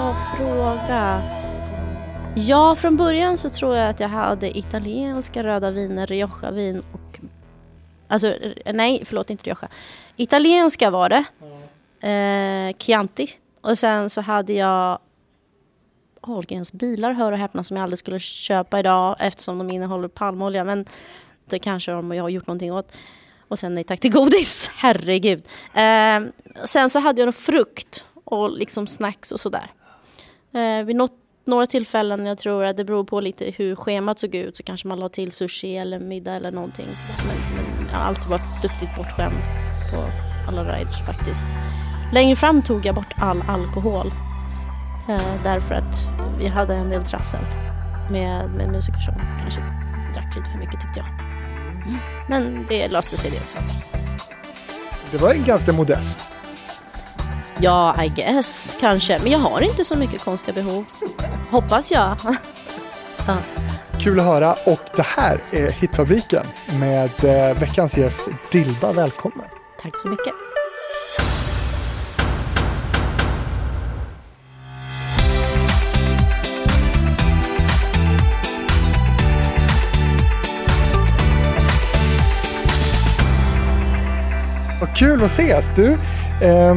bra fråga. Ja, från början så tror jag att jag hade italienska röda viner, Rioja-vin och... Alltså, eh, nej, förlåt, inte Rioja. Italienska var det. Eh, Chianti. Och sen så hade jag Ahlgrens bilar, hör och häpna, som jag aldrig skulle köpa idag eftersom de innehåller palmolja. Men det kanske de jag har gjort någonting åt. Och sen nej tack till godis, herregud. Eh, sen så hade jag någon frukt och liksom snacks och sådär. Eh, vid något, några tillfällen, jag tror att det beror på lite hur schemat såg ut, så kanske man la till sushi eller middag eller någonting. Men, men jag har alltid varit duktigt bortskämd på alla rides faktiskt. Längre fram tog jag bort all alkohol. Eh, därför att vi hade en del trassel med, med musiker som kanske drack lite för mycket tyckte jag. Mm. Men det löste sig det också. Det var ganska modest. Ja, I guess kanske. Men jag har inte så mycket konstiga behov. Hoppas jag. ja. Kul att höra och det här är Hitfabriken med eh, veckans gäst Dilba. Välkommen. Tack så mycket. Vad kul att ses! Du, eh,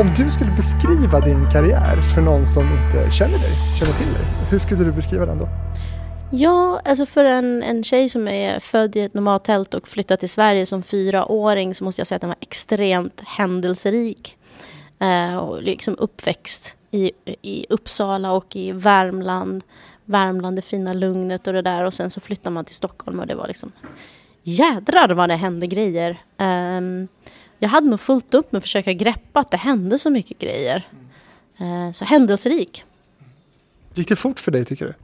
om du skulle beskriva din karriär för någon som inte känner dig, känner till dig, hur skulle du beskriva den då? Ja, alltså för en, en tjej som är född i ett nomadtält och flyttat till Sverige som fyraåring så måste jag säga att den var extremt händelserik. Eh, och liksom uppväxt i, i Uppsala och i Värmland. Värmland, det fina lugnet och det där och sen så flyttar man till Stockholm och det var liksom jädrar vad det hände grejer. Eh, jag hade nog fullt upp med att försöka greppa att det hände så mycket grejer. Uh, så händelserik. Gick det fort för dig tycker du?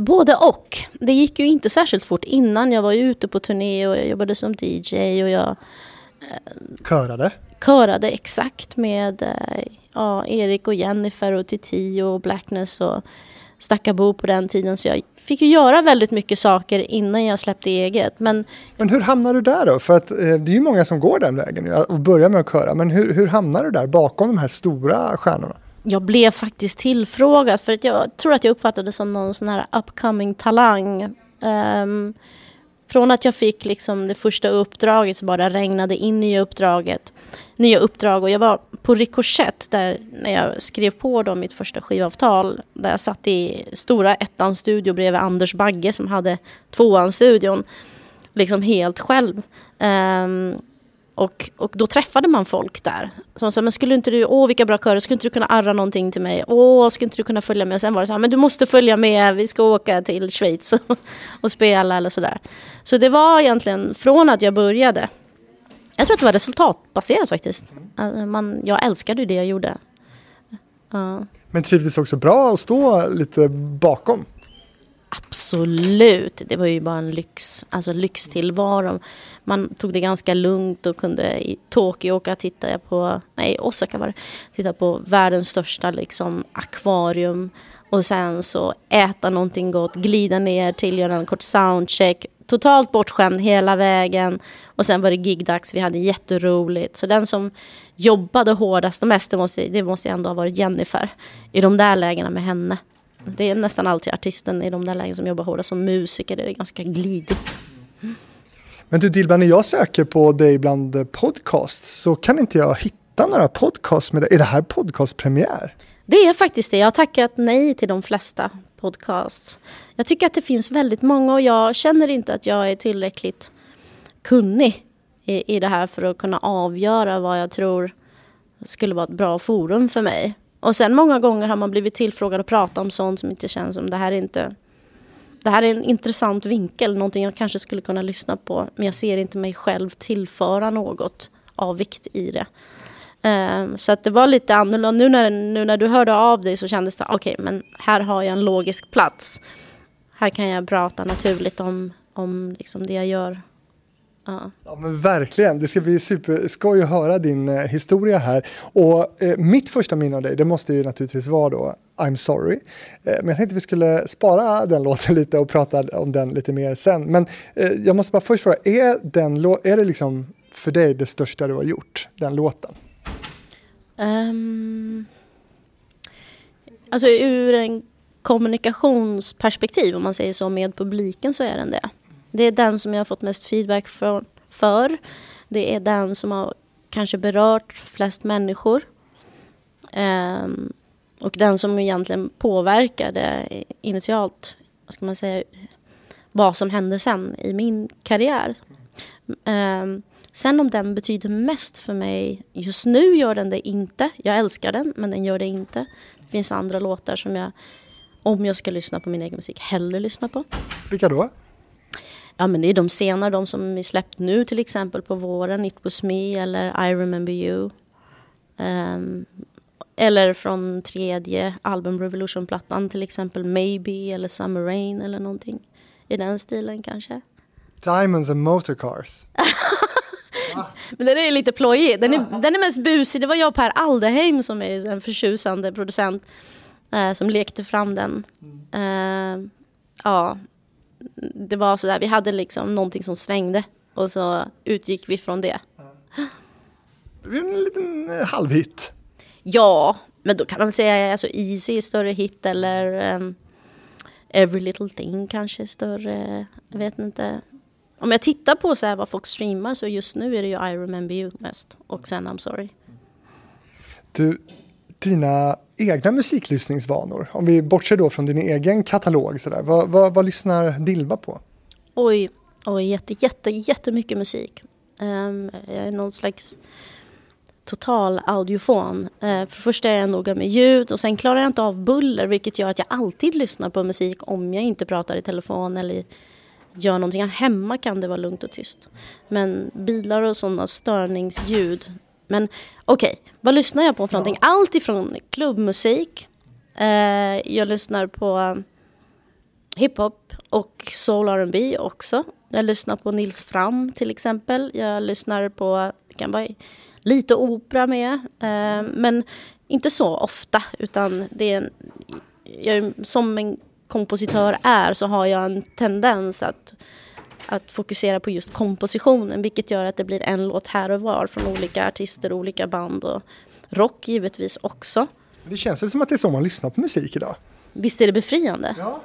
Både och. Det gick ju inte särskilt fort innan. Jag var ju ute på turné och jag jobbade som DJ och jag... Uh, körade? Körade exakt med uh, ja, Erik och Jennifer och Titi och Blackness och Stackabo på den tiden så jag fick ju göra väldigt mycket saker innan jag släppte eget. Men, men hur hamnar du där då? För att eh, det är ju många som går den vägen och börjar med att köra. Men hur, hur hamnar du där bakom de här stora stjärnorna? Jag blev faktiskt tillfrågad för att jag tror att jag uppfattade som någon sån här upcoming talang. Um, från att jag fick liksom det första uppdraget så bara regnade in nya uppdraget. Nya uppdrag och jag var på Ricochet där när jag skrev på då mitt första skivavtal. Där jag satt i stora ettans studio bredvid Anders Bagge som hade tvåans studion. Liksom helt själv. Um, och, och då träffade man folk där. Som sa, men skulle inte du, åh vilka bra körer, skulle inte du kunna arra någonting till mig? Åh, skulle inte du kunna följa med? Sen var det så här, men du måste följa med, vi ska åka till Schweiz och, och spela eller sådär. Så det var egentligen från att jag började. Jag tror att det var resultatbaserat faktiskt. Alltså, man, jag älskade det jag gjorde. Uh. Men trivdes också bra att stå lite bakom? Absolut, det var ju bara en lyx, alltså lyxtillvaro. Man tog det ganska lugnt och kunde i Tokyo åka och titta på, nej Osaka var det, titta på världens största liksom akvarium och sen så äta någonting gott, glida ner till, göra en kort soundcheck, totalt bortskämd hela vägen och sen var det gigdags, vi hade jätteroligt. Så den som jobbade hårdast och mest, det måste, det måste ändå ha varit Jennifer i de där lägena med henne. Det är nästan alltid artisten i de där lägena som jobbar hårdast. Som musiker är det ganska glidigt. Men du Dilba, när jag söker på dig bland podcasts så kan inte jag hitta några podcasts med dig. Är det här podcastpremiär? Det är faktiskt det. Jag har tackat nej till de flesta podcasts. Jag tycker att det finns väldigt många och jag känner inte att jag är tillräckligt kunnig i, i det här för att kunna avgöra vad jag tror skulle vara ett bra forum för mig. Och sen många gånger har man blivit tillfrågad att prata om sånt som inte känns som det här är inte det här är en intressant vinkel, någonting jag kanske skulle kunna lyssna på. Men jag ser inte mig själv tillföra något av vikt i det. Um, så att det var lite annorlunda. Nu när, nu när du hörde av dig så kändes det, okej, okay, men här har jag en logisk plats. Här kan jag prata naturligt om, om liksom det jag gör Ja. ja men verkligen, det ska bli superskoj att höra din eh, historia här. Och eh, mitt första minne av dig, det måste ju naturligtvis vara då I'm sorry. Eh, men jag tänkte vi skulle spara den låten lite och prata om den lite mer sen. Men eh, jag måste bara först fråga, är, den, är det liksom för dig det största du har gjort, den låten? Um, Alltså ur en kommunikationsperspektiv, om man säger så, med publiken så är den det. Det är den som jag har fått mest feedback för. för. Det är den som har kanske berört flest människor. Um, och den som egentligen påverkade initialt, vad ska man säga, vad som hände sen i min karriär. Um, sen om den betyder mest för mig, just nu gör den det inte. Jag älskar den, men den gör det inte. Det finns andra låtar som jag, om jag ska lyssna på min egen musik, hellre lyssnar på. Vilka då? Ja men det är de senare, de som vi släppt nu till exempel på våren, It was me eller I remember you. Um, eller från tredje album Revolution-plattan till exempel Maybe eller Summer Rain eller någonting i den stilen kanske. Diamonds and Motorcars. Men den är lite plojig. Den är, den är mest busig. Det var jag och Per Aldeheim som är en förtjusande producent eh, som lekte fram den. Eh, ja, det var sådär. Vi hade liksom någonting som svängde och så utgick vi från det. Det blev en liten eh, halvhit. Ja, men då kan man säga alltså Easy är större hit eller um, Every Little Thing kanske är större. Jag vet inte. Om jag tittar på så här vad folk streamar så just nu är det ju I Remember You mest och sen I'm Sorry. Du, dina egna musiklyssningsvanor, om vi bortser då från din egen katalog, så där, vad, vad, vad lyssnar Dilba på? Oj, oj jätte, jätte, jättemycket musik. Um, jag är någon slags total audiofon. Uh, för det första är jag noga med ljud och sen klarar jag inte av buller vilket gör att jag alltid lyssnar på musik om jag inte pratar i telefon eller gör någonting. Hemma kan det vara lugnt och tyst. Men bilar och sådana störningsljud. Men okej, okay, vad lyssnar jag på för någonting? Allt ifrån klubbmusik. Uh, jag lyssnar på hiphop och soul R&B också. Jag lyssnar på Nils Fram till exempel. Jag lyssnar på, det kan vara lite opera med. Eh, men inte så ofta utan det är en, jag, som en kompositör är så har jag en tendens att, att fokusera på just kompositionen vilket gör att det blir en låt här och var från olika artister, olika band och rock givetvis också. Det känns väl som att det är så man lyssnar på musik idag? Visst är det befriande? Ja.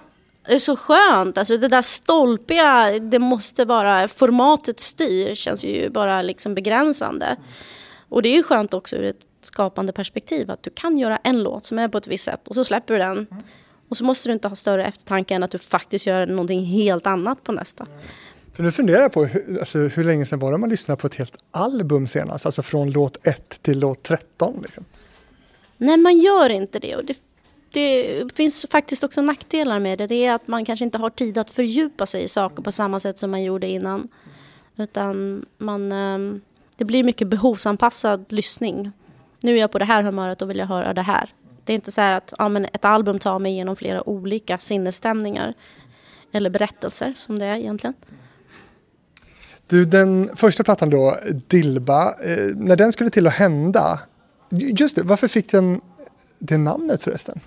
Det är så skönt, alltså det där stolpiga, det måste vara, formatet styr känns ju bara liksom begränsande. Mm. Och det är ju skönt också ur ett skapande perspektiv att du kan göra en låt som är på ett visst sätt och så släpper du den. Och så måste du inte ha större eftertanke än att du faktiskt gör någonting helt annat på nästa. För nu funderar jag på hur, alltså, hur länge sedan var det man lyssnade på ett helt album senast? Alltså från låt 1 till låt 13? Liksom. Nej, man gör inte det. Och det, det finns faktiskt också nackdelar med det. Det är att man kanske inte har tid att fördjupa sig i saker på samma sätt som man gjorde innan. Utan man... Um, det blir mycket behovsanpassad lyssning. Nu är jag på det här humöret och vill jag höra det här. Det är inte så att ja, men ett album tar mig igenom flera olika sinnesstämningar eller berättelser som det är egentligen. Du, den första plattan då, Dilba, eh, när den skulle till att hända, just det, varför fick den det namnet förresten?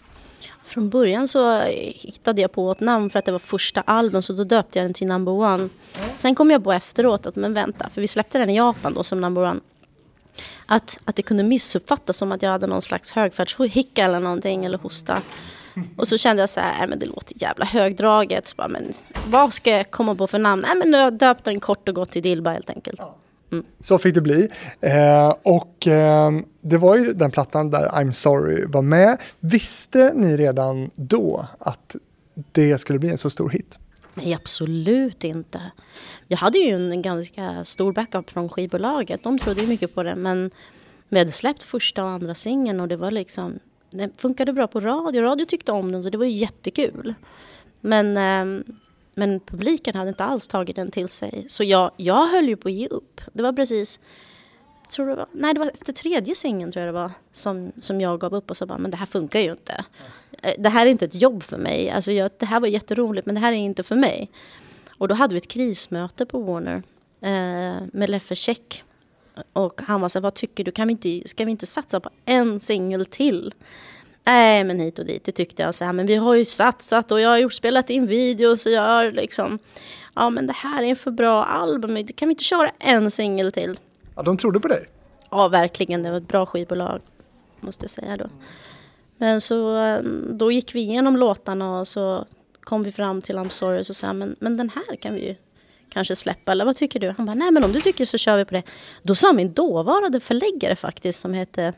Från början så hittade jag på ett namn för att det var första album så då döpte jag den till Number One. Sen kom jag på efteråt att men vänta, för vi släppte den i Japan då som Number One. Att, att det kunde missuppfattas som att jag hade någon slags högfärdshicka eller någonting eller hosta. Och så kände jag så här, men det låter jävla högdraget. Så bara, men vad ska jag komma på för namn? Nej men jag döpte den kort och gott till Dilba helt enkelt. Mm. Så fick det bli. Eh, och eh, det var ju den plattan där I'm sorry var med. Visste ni redan då att det skulle bli en så stor hit? Nej, absolut inte. Jag hade ju en ganska stor backup från skivbolaget. De trodde ju mycket på det. Men vi hade släppt första och andra singeln och det var liksom... Det funkade bra på radio. Radio tyckte om den så det var ju jättekul. Men ehm, men publiken hade inte alls tagit den till sig. Så jag, jag höll ju på att ge upp. Det var precis, jag tror det var, nej det var efter tredje singeln tror jag det var, som, som jag gav upp och sa bara, men det här funkar ju inte. Eh, det här är inte ett jobb för mig. Alltså jag, det här var jätteroligt men det här är inte för mig. Och då hade vi ett krismöte på Warner eh, med Leffe Check. Och han var så här, vad tycker du, kan vi inte, ska vi inte satsa på en singel till? Nej, men hit och dit. Det tyckte jag. Så här, men vi har ju satsat och jag har gjort, spelat in videos och jag har liksom... Ja, men det här är en för bra album. Kan vi inte köra en singel till? Ja, de trodde på dig. Ja, verkligen. Det var ett bra skivbolag, måste jag säga då. Men så eh, då gick vi igenom låtarna och så kom vi fram till I'm sorry och så sa jag, men, men den här kan vi ju kanske släppa, eller vad tycker du? Han bara, nej men om du tycker så kör vi på det. Då sa min dåvarande förläggare faktiskt, som hette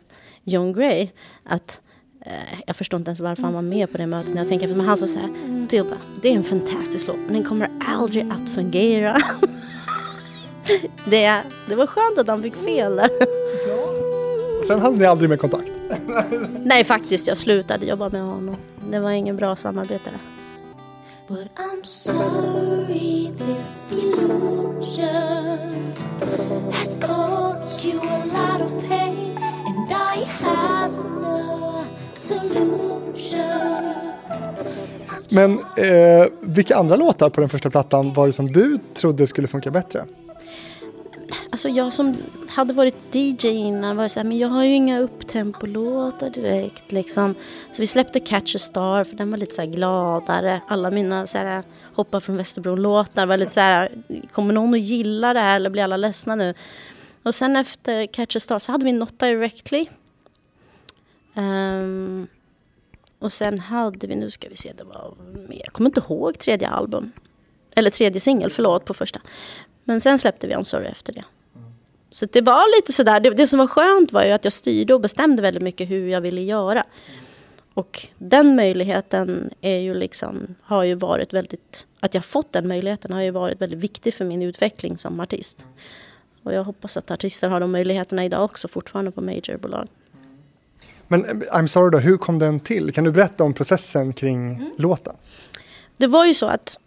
John Gray, att eh, jag förstår inte ens varför han var med på det mötet. Jag tänker, men han sa så här, Dilda, det är en fantastisk låt, men den kommer aldrig att fungera. det, det var skönt att han fick fel där. Sen hade ni aldrig mer kontakt? Nej, faktiskt. Jag slutade jobba med honom. Det var ingen bra samarbete. But I'm sorry this illusion has caused you a lot of pain and I have no solution Men eh, vilka andra låtar på den första plattan var det som du trodde skulle funka bättre? Alltså jag som hade varit DJ innan var så här, men jag har ju inga upptempolåtar direkt liksom. Så vi släppte Catch a Star för den var lite så gladare. Alla mina så här, Hoppa från Västerbron-låtar var lite så här, kommer någon att gilla det här eller blir alla ledsna nu? Och sen efter Catch a Star så hade vi Not Directly. Um, och sen hade vi, nu ska vi se, det var mer, jag kommer inte ihåg tredje album. Eller tredje singel, förlåt, på första. Men sen släppte vi I'm Sorry efter det. Så det var lite sådär, det, det som var skönt var ju att jag styrde och bestämde väldigt mycket hur jag ville göra. Och den möjligheten är ju liksom, har ju varit väldigt, att jag fått den möjligheten har ju varit väldigt viktig för min utveckling som artist. Och jag hoppas att artister har de möjligheterna idag också fortfarande på majorbolag. Men eh, I'm sorry då, hur kom den till? Kan du berätta om processen kring mm. låten? Det var ju så att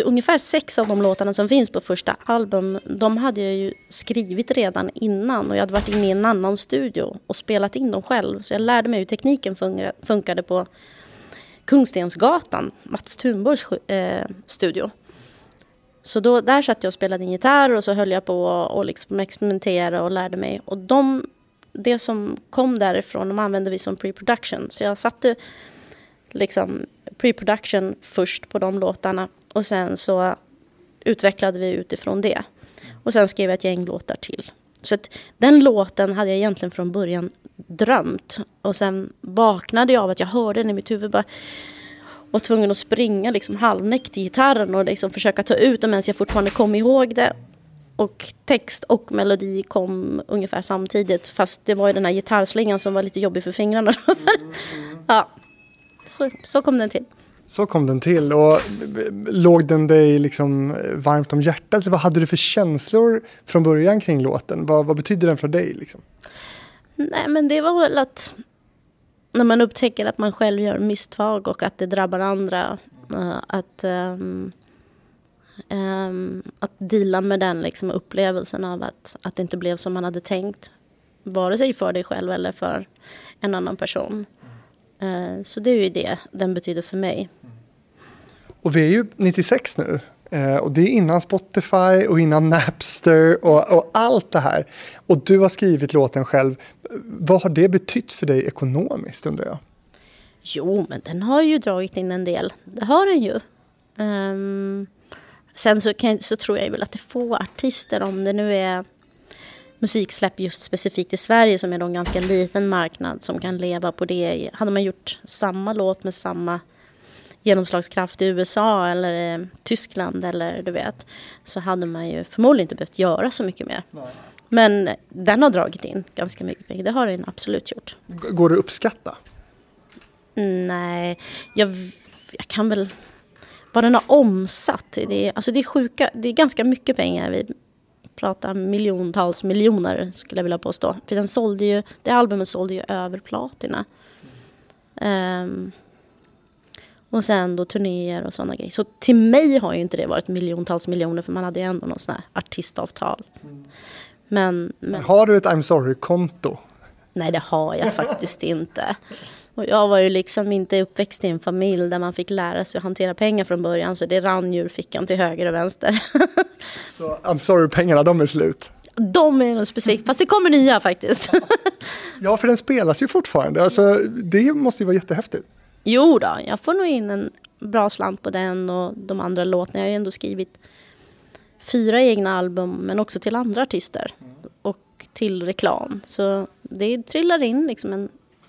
ungefär sex av de låtarna som finns på första album, de hade jag ju skrivit redan innan och jag hade varit inne i en annan studio och spelat in dem själv. Så jag lärde mig hur tekniken funkade på Kungstensgatan, Mats Thunborgs eh, studio. Så då, där satt jag och spelade in gitarr och så höll jag på och liksom experimentera och lärde mig. Och de, det som kom därifrån, de använde vi som pre-production. Så jag satte liksom pre-production först på de låtarna och sen så utvecklade vi utifrån det. Och sen skrev jag ett gäng låtar till. Så att den låten hade jag egentligen från början drömt. Och sen vaknade jag av att jag hörde den i mitt huvud. Bara, var tvungen att springa liksom halvnäck till gitarren och liksom försöka ta ut den medan jag fortfarande kom ihåg det. Och text och melodi kom ungefär samtidigt. Fast det var ju den här gitarrslingan som var lite jobbig för fingrarna. ja, så, så kom den till. Så kom den till och låg den dig liksom varmt om hjärtat? Vad hade du för känslor från början kring låten? Vad, vad betydde den för dig? Liksom? Nej men det var väl att när man upptäcker att man själv gör misstag och att det drabbar andra. Eh, att, um, um, att dela med den liksom, upplevelsen av att, att det inte blev som man hade tänkt. Vare sig för dig själv eller för en annan person. Uh, så det är ju det den betyder för mig. Och vi är ju 96 nu. Eh, och det är innan Spotify och innan Napster och, och, allt det här. Och du har skrivit låten själv. Vad har det betytt för dig ekonomiskt undrar jag? Jo, men den har ju dragit in en del. Det har den ju. Um, sen så, kan, så tror jag väl att det är få artister, om det nu är musiksläpp just specifikt i Sverige som är en ganska liten marknad som kan leva på det. Hade man gjort samma låt med samma genomslagskraft i USA eller eh, Tyskland eller du vet så hade man ju förmodligen inte behövt göra så mycket mer. Nej. Men den har dragit in ganska mycket pengar, det har den absolut gjort. Går det att uppskatta? Nej, jag, jag kan väl... Vad den har omsatt, det är, alltså det är sjuka, det är ganska mycket pengar. Vi pratar miljontals miljoner skulle jag vilja påstå. För den sålde ju, det albumet sålde ju över platina. Um, och sen då turnéer och sådana grejer. Så till mig har ju inte det varit miljontals miljoner för man hade ju ändå någon sån här artistavtal. Men, men... Har du ett I'm sorry-konto? Nej, det har jag faktiskt inte. Och jag var ju liksom inte uppväxt i en familj där man fick lära sig att hantera pengar från början. Så det rann ur fickan till höger och vänster. så I'm sorry-pengarna, de är slut? De är nog specifikt, fast det kommer nya faktiskt. ja, för den spelas ju fortfarande. Alltså, det måste ju vara jättehäftigt. Jo då, jag får nog in en bra slant på den och de andra låtarna. Jag har ju ändå skrivit fyra egna album men också till andra artister och till reklam. Så det trillar in liksom en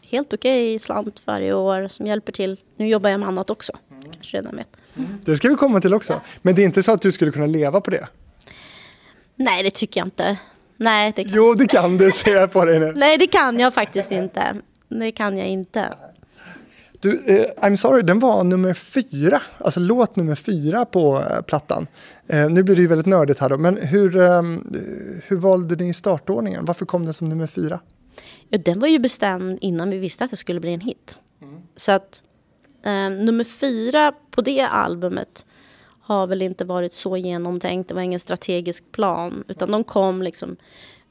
helt okej okay slant varje år som hjälper till. Nu jobbar jag med annat också, mm. kanske redan vet. Mm. Det ska vi komma till också. Men det är inte så att du skulle kunna leva på det? Nej, det tycker jag inte. Nej, det kan. Jo, det kan du, ser jag på dig nu. Nej, det kan jag faktiskt inte. Det kan jag inte. Du, eh, I'm sorry, den var nummer fyra, alltså låt nummer fyra på eh, plattan. Eh, nu blir det ju väldigt nördigt här då, men hur, eh, hur valde ni startordningen? Varför kom den som nummer fyra? Ja, den var ju bestämd innan vi visste att det skulle bli en hit. Mm. Så att eh, nummer fyra på det albumet har väl inte varit så genomtänkt. Det var ingen strategisk plan, utan de kom liksom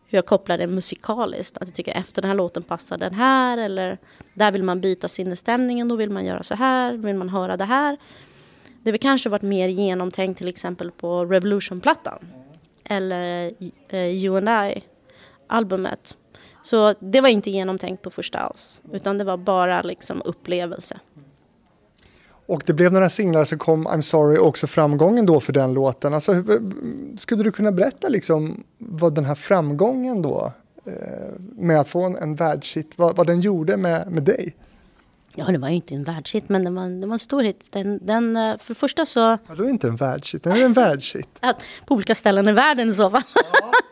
hur jag kopplar det musikaliskt. Att jag tycker efter den här låten passar den här eller där vill man byta sinnesstämningen, då vill man göra så här, vill man höra det här. Det har kanske varit mer genomtänkt till exempel på Revolution-plattan eller uh, You and I-albumet. Så det var inte genomtänkt på första alls, utan det var bara liksom upplevelse. Och det blev några singlar så kom I'm sorry också framgången då för den låten. Alltså, skulle du kunna berätta liksom vad den här framgången då eh, med att få en, en världshit, vad, vad den gjorde med, med dig? Ja, det var ju inte en världshit, men det var, det var en stor hit. Den, den, eh, för det första så... Vadå inte en världshit? Den är en världshit. på olika ställen i världen i så fall. Ja.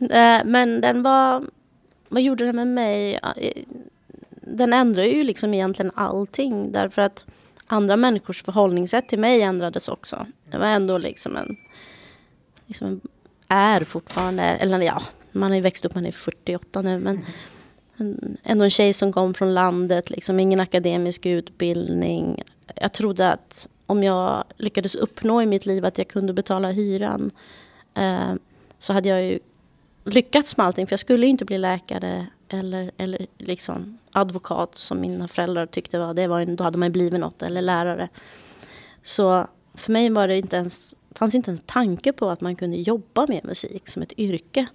Eh, men den var... Vad gjorde det med mig? Den ändrade ju liksom egentligen allting därför att andra människors förhållningssätt till mig ändrades också. Det var ändå liksom en... Liksom är fortfarande, eller ja, man har ju växt upp, man är 48 nu, men en, ändå en tjej som kom från landet, liksom ingen akademisk utbildning. Jag trodde att om jag lyckades uppnå i mitt liv att jag kunde betala hyran eh, så hade jag ju lyckats med allting. För jag skulle inte bli läkare eller, eller liksom advokat som mina föräldrar tyckte var, det var då hade man blivit något, eller lärare. Så för mig var det inte ens, fanns inte ens tanke på att man kunde jobba med musik som ett yrke.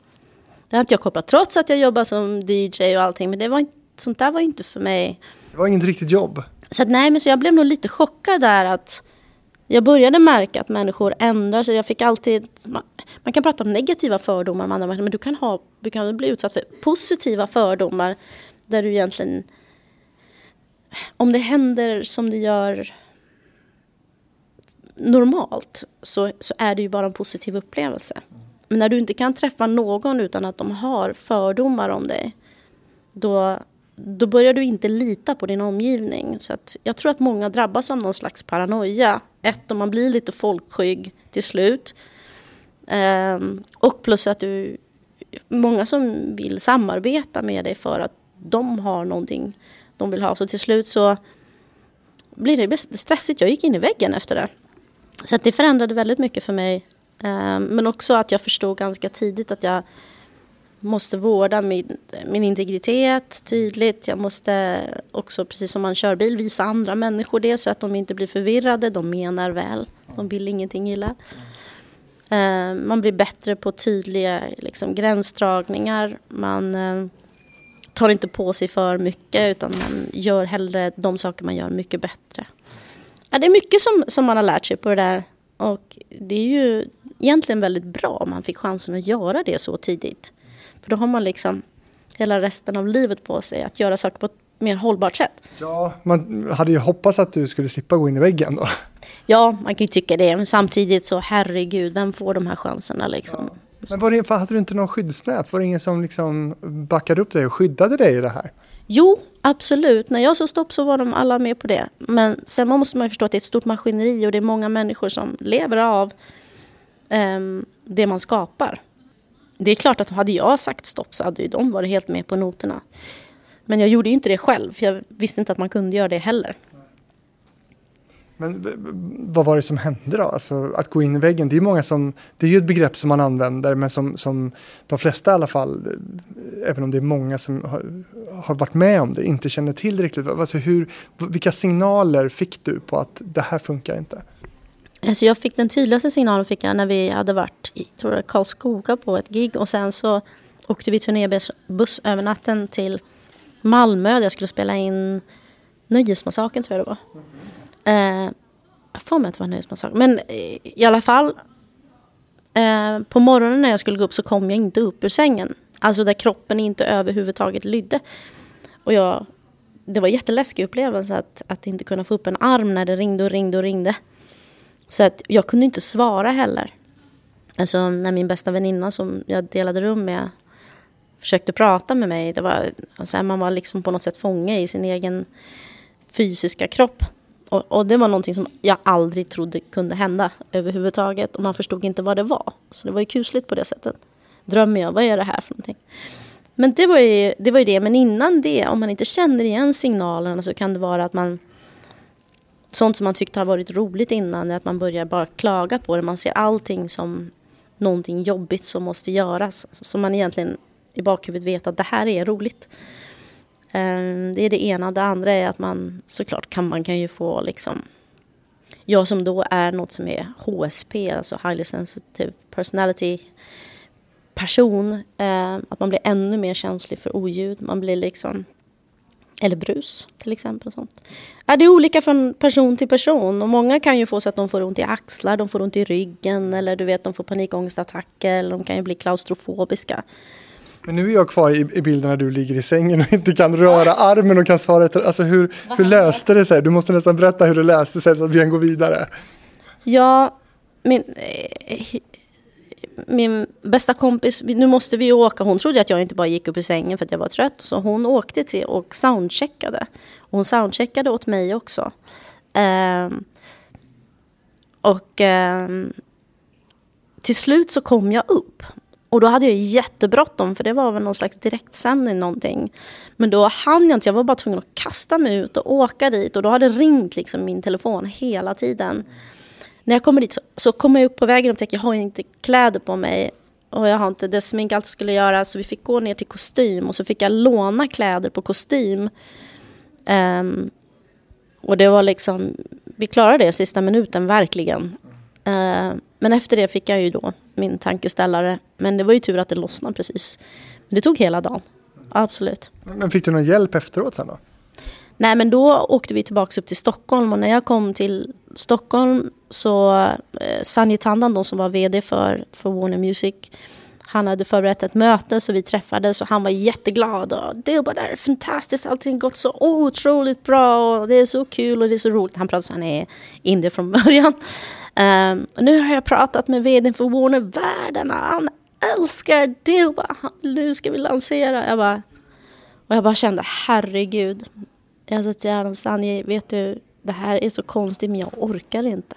Det har inte jag kopplat, trots att jag jobbar som DJ och allting, men det var, sånt där var inte för mig. Det var inget riktigt jobb? Så att, nej, men så jag blev nog lite chockad där att jag började märka att människor ändrar sig. Jag fick alltid, man, man kan prata om negativa fördomar med andra människor, men du kan, ha, du kan bli utsatt för positiva fördomar där du egentligen... Om det händer som det gör normalt så, så är det ju bara en positiv upplevelse. Men när du inte kan träffa någon utan att de har fördomar om dig då, då börjar du inte lita på din omgivning. Så att jag tror att många drabbas av någon slags paranoia. Ett, om man blir lite folkskygg till slut. Um, och plus att du... Många som vill samarbeta med dig för att de har någonting de vill ha. Så till slut så blir det stressigt. Jag gick in i väggen efter det. Så att det förändrade väldigt mycket för mig. Um, men också att jag förstod ganska tidigt att jag måste vårda min, min integritet tydligt. Jag måste också, precis som man kör bil, visa andra människor det så att de inte blir förvirrade. De menar väl. De vill ingenting illa. Eh, man blir bättre på tydliga liksom, gränsdragningar. Man eh, tar inte på sig för mycket utan man gör hellre de saker man gör mycket bättre. Ja, det är mycket som, som man har lärt sig på det där. Och det är ju egentligen väldigt bra om man fick chansen att göra det så tidigt. För då har man liksom hela resten av livet på sig att göra saker på ett mer hållbart sätt. Ja, man hade ju hoppats att du skulle slippa gå in i väggen då. Ja, man kan ju tycka det. Men samtidigt så herregud, vem får de här chanserna liksom? Ja. Men var det, hade du inte någon skyddsnät? Var det ingen som liksom backade upp dig och skyddade dig i det här? Jo, absolut. När jag sa stopp så var de alla med på det. Men sen måste man förstå att det är ett stort maskineri och det är många människor som lever av um, det man skapar. Det är klart att hade jag sagt stopp så hade ju de varit helt med på noterna. Men jag gjorde inte det själv, för jag visste inte att man kunde göra det heller. Men vad var det som hände då? Alltså, att gå in i väggen, det är ju många som, det är ju ett begrepp som man använder men som, som de flesta i alla fall, även om det är många som har, har varit med om det, inte känner till riktigt. Alltså hur, vilka signaler fick du på att det här funkar inte? Så jag fick den tydligaste signalen fick jag när vi hade varit i tror jag, Karlskoga på ett gig och sen så åkte vi turnébuss över natten till Malmö där jag skulle spela in Nöjesmassakern tror jag det var. Eh, jag får mig att det var nöjesmassakern. Men eh, i alla fall. Eh, på morgonen när jag skulle gå upp så kom jag inte upp ur sängen. Alltså där kroppen inte överhuvudtaget lydde. Och jag det var en jätteläskig upplevelse att, att inte kunna få upp en arm när det ringde och ringde och ringde. Så att jag kunde inte svara heller. Alltså när min bästa väninna som jag delade rum med försökte prata med mig. Det var, alltså, man var liksom på något sätt fånge i sin egen fysiska kropp. Och, och, det var någonting som jag aldrig trodde kunde hända överhuvudtaget. Och man förstod inte vad det var. Så det var ju kusligt på det sättet. Drömmer jag, vad är det här för någonting? Men det var, ju, det var ju det. Men innan det, om man inte känner igen signalerna så kan det vara att man... Sånt som man tyckte har varit roligt innan är att man börjar bara klaga på det. Man ser allting som någonting jobbigt som måste göras. Som man egentligen i bakhuvudet vet att det här är roligt. Ehm, det är det ena. Det andra är att man såklart kan, man kan ju få liksom jag som då är något som är HSP, alltså Highly Sensitive Personality person, ehm, att man blir ännu mer känslig för oljud. Man blir liksom, eller brus till exempel. Sånt. Ja, det är olika från person till person och många kan ju få så att de får ont i axlar, de får ont i ryggen eller du vet de får panikångestattacker eller de kan ju bli klaustrofobiska. Men nu är jag kvar i, i bilden när du ligger i sängen och inte kan röra armen och kan svara. Alltså hur, hur löste det sig? Du måste nästan berätta hur det löste sig så att vi kan gå vidare. Ja, min, eh, min bästa kompis, nu måste vi åka. Hon trodde att jag inte bara gick upp i sängen för att jag var trött. Så hon åkte till och soundcheckade. Och hon soundcheckade åt mig också. Um, och um, till slut så kom jag upp. Och då hade jag jättebråttom för det var väl någon slags direktsändning någonting. Men då hann jag inte, jag var bara tvungen att kasta mig ut och åka dit. Och då hade ringt liksom min telefon hela tiden. När jag kommer dit så, så kommer jag upp på vägen och tänker jag har inte kläder på mig. Och jag har inte det smink allt skulle göra. Så vi fick gå ner till kostym och så fick jag låna kläder på kostym. Um, och det var liksom, vi klarade det sista minuten verkligen. Uh, men efter det fick jag ju då min tankeställare. Men det var ju tur att det lossnade precis. Men det tog hela dagen. Absolut. Men fick du någon hjälp efteråt sen då? Nej men då åkte vi tillbaka upp till Stockholm och när jag kom till Stockholm så eh, Sanji Tandan som var vd för, för Warner Music han hade förberett ett möte så vi träffades och han var jätteglad. Och det var där fantastiskt, allting gått så otroligt bra och det är så kul och det är så roligt. Han pratade så han är indier från början. Um, nu har jag pratat med vdn för Warner Världen han älskar Dilba. Nu ska vi lansera. Jag bara, och jag bara kände herregud. Jag sa till honom, Sanji, vet du, det här är så konstigt men jag orkar inte.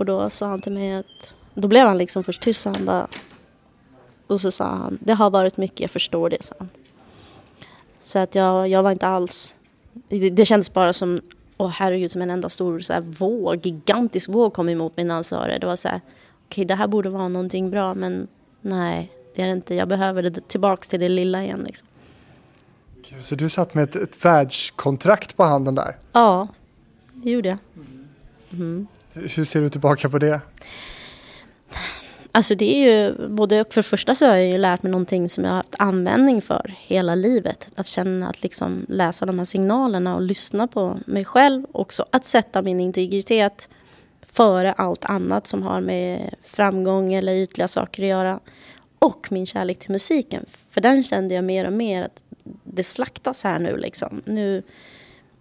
Och då sa han till mig att, då blev han liksom först tyst. Han bara, och så sa han, det har varit mycket, jag förstår det, sa han. Så att jag, jag var inte alls, det, det kändes bara som, åh herregud, som en enda stor så här, våg, gigantisk våg kom emot mig när han sa det. Det var så här, okej okay, det här borde vara någonting bra men nej, det är det inte. Jag behöver det tillbaks till det lilla igen liksom. Så du satt med ett, ett världskontrakt på handen där? Ja, det gjorde jag. Mm. Hur ser du tillbaka på det? Alltså det är ju både och för det första så har jag ju lärt mig någonting som jag har haft användning för hela livet. Att känna att liksom läsa de här signalerna och lyssna på mig själv också. Att sätta min integritet före allt annat som har med framgång eller ytliga saker att göra. Och min kärlek till musiken. För den kände jag mer och mer att det slaktas här nu liksom. Nu,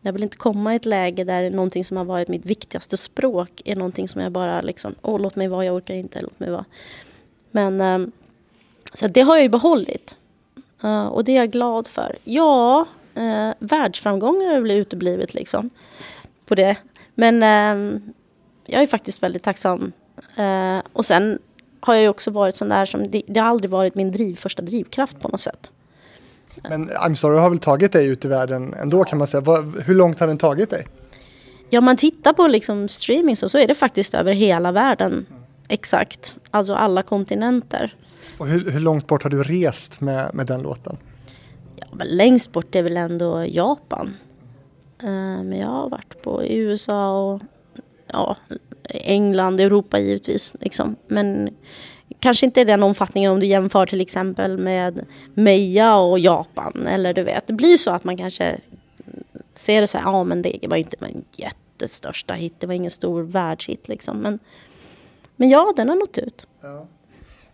jag vill inte komma i ett läge där någonting som har varit mitt viktigaste språk är någonting som jag bara liksom, åh låt mig vara, jag orkar inte, låt mig vara. Men ehm, så det har jag ju behållit. Och det är jag glad för. Ja, eh, världsframgångar har väl uteblivit liksom på det. Men ehm, jag är faktiskt väldigt tacksam. Eh, och sen har jag ju också varit sån där som, det, det har aldrig varit min driv, första drivkraft på något sätt. Men I'm sorry har väl tagit dig ut i världen ändå kan man säga. Hur långt har den tagit dig? Ja, man tittar på liksom streaming så, så är det faktiskt över hela världen. Exakt, alltså alla kontinenter. Och hur, hur, långt bort har du rest med, med den låten? Ja, men längst bort är väl ändå Japan. Uh, men jag har varit på USA och ja, England, Europa givetvis. Liksom. Men kanske inte i den omfattningen om du jämför till exempel med Meja och Japan. Eller du vet, det blir så att man kanske ser det så här, ja men det var inte en jättestörsta hit, det var ingen stor världshit liksom. Men, men ja, den har nått ut. Ja.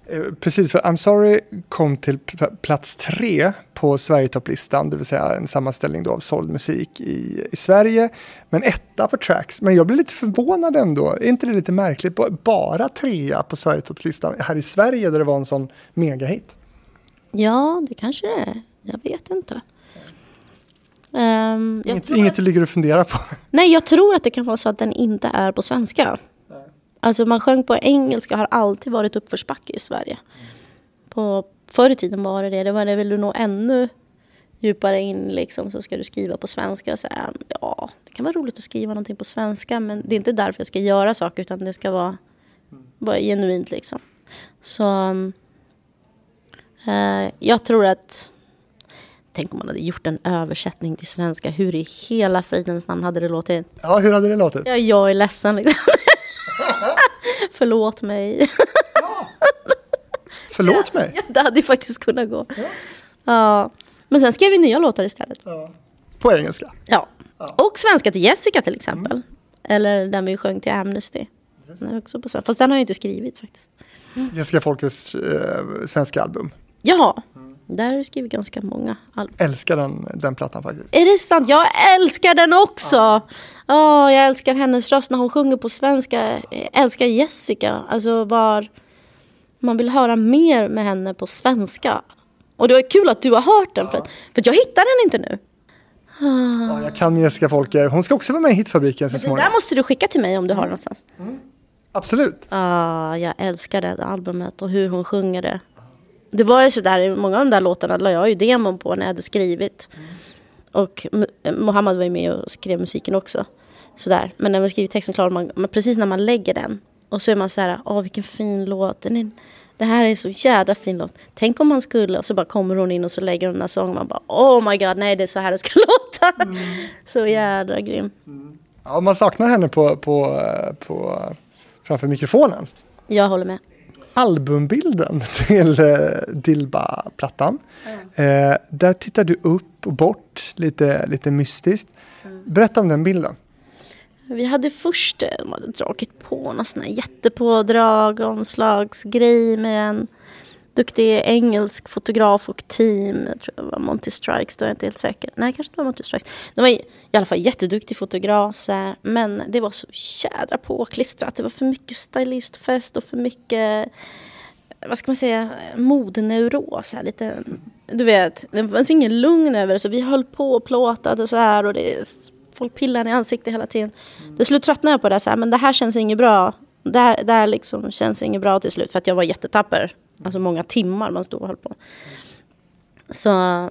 Eh, precis, för I'm sorry kom till plats tre på Sverigetopplistan, det vill säga en sammanställning då av såld musik i, i Sverige. Men etta på Tracks. Men jag blir lite förvånad ändå. Är inte det lite märkligt? Bara trea på Sverigetopplistan här i Sverige där det var en sån megahit. Ja, det kanske det är. Jag vet inte. Um, inget, inget att, du ligger och funderar på? Nej, jag tror att det kan vara så att den inte är på svenska. Alltså man sjöng på engelska har alltid varit uppförsbacke i Sverige. På, förr i tiden var det det. Det var det vill du nå ännu djupare in liksom, så ska du skriva på svenska. Så, ja, det kan vara roligt att skriva någonting på svenska men det är inte därför jag ska göra saker utan det ska vara, vara genuint liksom. Så uh, jag tror att Tänk om man hade gjort en översättning till svenska. Hur i hela fridens namn hade det låtit? Ja, hur hade det låtit? Ja, jag är ledsen liksom. Förlåt mig. ja. Förlåt mig? Ja, det hade ju faktiskt kunnat gå. Ja. ja. Men sen skrev vi nya låtar istället. Ja. På engelska? Ja. ja. Och svenska till Jessica till exempel. Mm. Eller den vi sjöng till Amnesty. Den också på Fast den har jag inte skrivit faktiskt. Mm. Jessica Folkes eh, svenska album. Ja. Mm. Där har du skrivit ganska många album. Älskar den, den plattan faktiskt. Är det sant? Jag älskar den också! Ja. Oh, jag älskar hennes röst när hon sjunger på svenska. Jag älskar Jessica. Alltså var... Man vill höra mer med henne på svenska. Och det var kul att du har hört den, ja. för, för jag hittar den inte nu. Ja, jag kan Jessica Folker. Hon ska också vara med i Hitfabriken så småningom. Det där måste du skicka till mig om du har det någonstans. Mm. Absolut. Ah, jag älskar det albumet och hur hon sjunger det. Det var ju sådär, många av de där låtarna la jag ju demon på när jag hade skrivit. Mm. Och Mohammed var ju med och skrev musiken också. Sådär. Men när man skriver texten klar, man, precis när man lägger den och så är man så här, åh vilken fin låt. Den är, det här är så jävla fin låt. Tänk om man skulle, och så bara kommer hon in och så lägger hon den här sången. Man bara, oh my god, nej det är så här det ska låta. Mm. Så jädra grym. Mm. Ja, man saknar henne på, på, på, framför mikrofonen. Jag håller med albumbilden till eh, Dilba-plattan. Mm. Eh, där tittar du upp och bort, lite, lite mystiskt. Mm. Berätta om den bilden. Vi hade först de eh, hade dragit på någon sån här jättepådrag, omslagsgrej med en duktig engelsk fotograf och team. Jag tror det var Monty Strikes, då är jag inte helt säker. Nej, kanske inte var Monty Strikes. Det var i alla fall jätteduktig fotograf. Så här. Men det var så jädra påklistrat. Det var för mycket stylistfest och för mycket, vad ska man säga, modneuros. Lite, du vet, det fanns ingen lugn över det. Så vi höll på och plåtade så här. Och det, folk pillade i ansiktet hela tiden. Till slut tröttnade jag på det. Så här, men det här känns inget bra. Det här, det här liksom känns inget bra till slut. För att jag var jättetapper Alltså många timmar man stod och höll på. Så,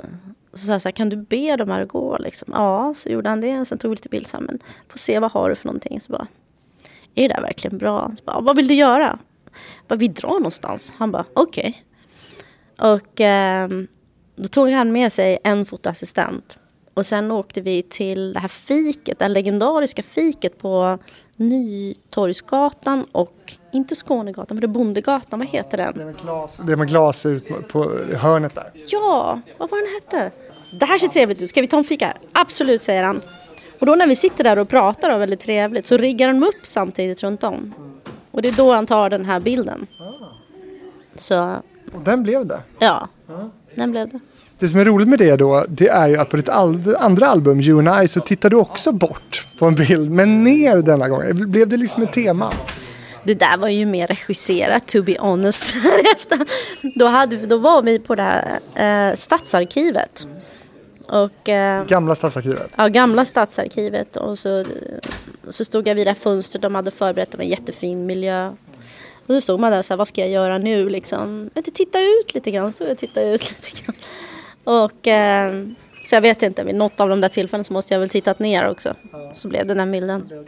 så sa jag så här, kan du be de här att gå? Liksom? Ja, så gjorde han det. Sen tog vi lite bild men Får se, vad har du för någonting? Så bara, är det där verkligen bra? Så bara, vad vill du göra? Bara, vi drar någonstans. Han bara, okej. Okay. Och eh, då tog han med sig en fotoassistent. Och sen åkte vi till det här fiket, det här legendariska fiket på Nytorgsgatan och inte Skånegatan, men det är Bondegatan, vad heter den? Det med glas, det med glas ut på hörnet där. Ja, vad var den hette? Det här ser trevligt ut, ska vi ta en fika? Absolut, säger han. Och då när vi sitter där och pratar och väldigt trevligt så riggar de upp samtidigt runt om. Och det är då han tar den här bilden. Så... Och den blev det? Ja, den blev det. Det som är roligt med det då, det är ju att på ditt al andra album, You and I, så tittar du också bort på en bild, men ner denna gång. Blev det liksom ett tema? Det där var ju mer regisserat, to be honest. då, hade, då var vi på det här eh, Stadsarkivet. Och, eh, gamla Stadsarkivet? Ja, gamla Stadsarkivet. Och så, så stod jag vid det fönstret, de hade förberett, det var en jättefin miljö. Och så stod man där och sa, vad ska jag göra nu liksom? Men titta ut lite grann, stod jag och tittade ut lite grann. Och, eh, så jag vet inte, vid något av de där tillfällena så måste jag väl tittat ner också. Så blev det den bilden.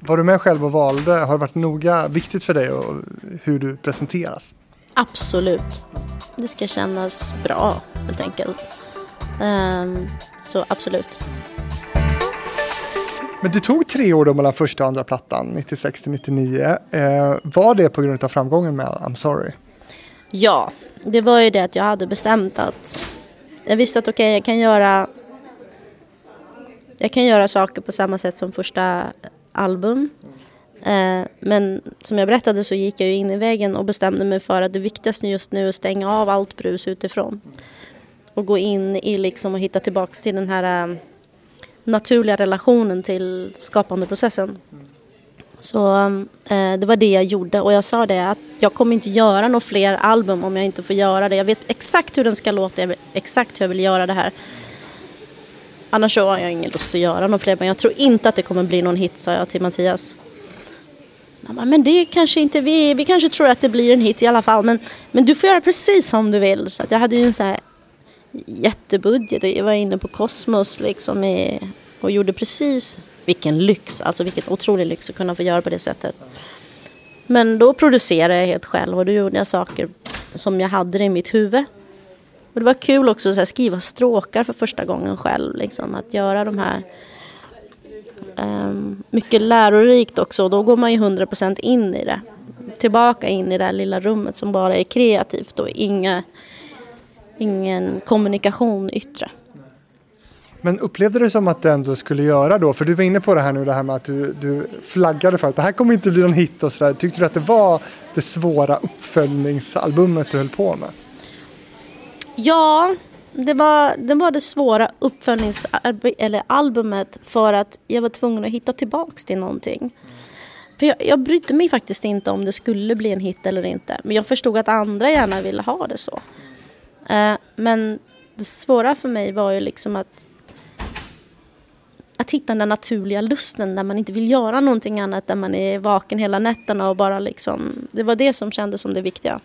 Var du med själv och valde? Har det varit noga viktigt för dig och hur du presenteras? Absolut. Det ska kännas bra helt enkelt. Um, så absolut. Men det tog tre år då mellan första och andra plattan, 96 till 99. Eh, var det på grund av framgången med I'm sorry? Ja, det var ju det att jag hade bestämt att jag visste att okej, okay, jag kan göra jag kan göra saker på samma sätt som första album. Eh, men som jag berättade så gick jag in i väggen och bestämde mig för att det viktigaste just nu är att stänga av allt brus utifrån. och gå in i liksom och hitta tillbaks till den här eh, naturliga relationen till skapandeprocessen. Så eh, det var det jag gjorde och jag sa det att jag kommer inte göra några fler album om jag inte får göra det. Jag vet exakt hur den ska låta, jag vet exakt hur jag vill göra det här. Annars så har jag ingen lust att göra några fler men jag tror inte att det kommer bli någon hit sa jag till Mattias. Bara, men det kanske inte vi, vi kanske tror att det blir en hit i alla fall men, men du får göra precis som du vill. Så jag hade ju en så här jättebudget och jag var inne på Cosmos liksom i, och gjorde precis vilken lyx, alltså vilken otrolig lyx att kunna få göra på det sättet. Men då producerade jag helt själv och då gjorde jag saker som jag hade i mitt huvud. Och det var kul också att skriva stråkar för första gången själv, liksom, att göra de här um, mycket lärorikt också och då går man ju 100% in i det. Tillbaka in i det här lilla rummet som bara är kreativt och inga, ingen kommunikation yttre. Men upplevde du som att det ändå skulle göra då, för du var inne på det här nu, det här med att du, du flaggade för att det här kommer inte bli någon hit och sådär. Tyckte du att det var det svåra uppföljningsalbumet du höll på med? Ja, det var det, var det svåra uppföljningsalbumet för att jag var tvungen att hitta tillbaks till någonting. För jag, jag brydde mig faktiskt inte om det skulle bli en hit eller inte. Men jag förstod att andra gärna ville ha det så. Eh, men det svåra för mig var ju liksom att att hitta den naturliga lusten när man inte vill göra någonting annat, där man är vaken hela nätterna och bara liksom, det var det som kändes som det viktiga.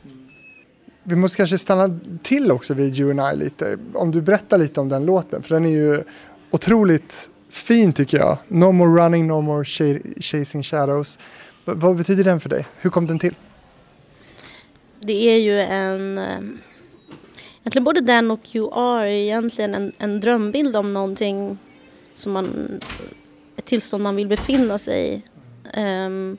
Vi måste kanske stanna till också vid You and I lite. Om du berättar lite om den låten, för den är ju otroligt fin tycker jag. No more running, no more chasing shadows. V vad betyder den för dig? Hur kom den till? Det är ju en... Eh, egentligen både den och You Are är egentligen en, en drömbild om någonting som man, ett tillstånd man vill befinna sig i. Um,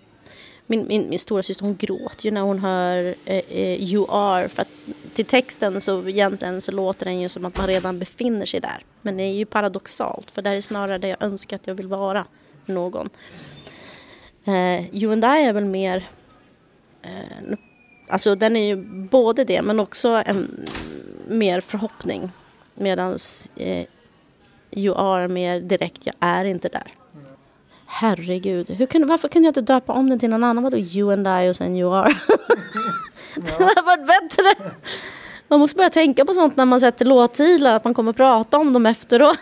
min, min, min stora syster hon gråter ju när hon hör uh, uh, You are för att till texten så egentligen så låter den ju som att man redan befinner sig där. Men det är ju paradoxalt för det är snarare det jag önskar att jag vill vara någon. Uh, you and I är väl mer uh, Alltså den är ju både det men också en mer förhoppning. Medans eh, You are mer direkt, jag är inte där. Herregud, Hur kunde, varför kunde jag inte döpa om den till någon annan? Vadå you and I och sen you are? det hade varit bättre. Man måste börja tänka på sånt när man sätter låttitlar, att man kommer prata om dem efteråt.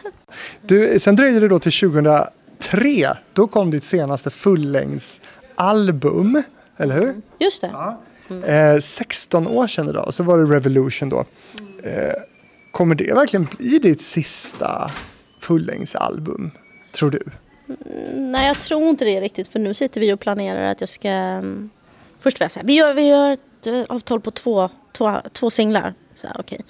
du, sen dröjde det då till 2003. Då kom ditt senaste fullängdsalbum, eller hur? Just det. Ja. Mm. Eh, 16 år sedan idag, och så var det Revolution då. Eh, Kommer det verkligen bli ditt sista fullängdsalbum, tror du? Mm, nej, jag tror inte det riktigt. För nu sitter vi och planerar att jag ska... Mm, först vill jag säga, vi gör, vi gör ett eh, avtal på två, två, två singlar. Så här, okej.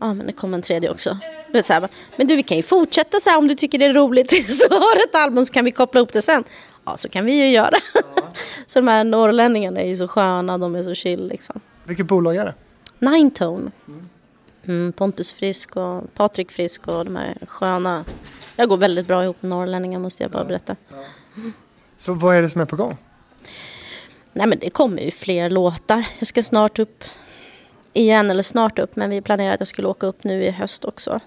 Ja, men det kommer en tredje också. Så här, men du, vi kan ju fortsätta så här om du tycker det är roligt. Så har ett album så kan vi koppla ihop det sen. Ja, så kan vi ju göra. Ja. så de här norrlänningarna är ju så sköna, de är så chill liksom. Vilket bolag är det? Nine Tone. Mm. Mm, Pontus Frisk och Patrik Frisk och de här sköna. Jag går väldigt bra ihop med norrlänningar måste jag bara berätta. Ja. Så vad är det som är på gång? Nej men det kommer ju fler låtar. Jag ska snart upp igen, eller snart upp, men vi planerar att jag skulle åka upp nu i höst också.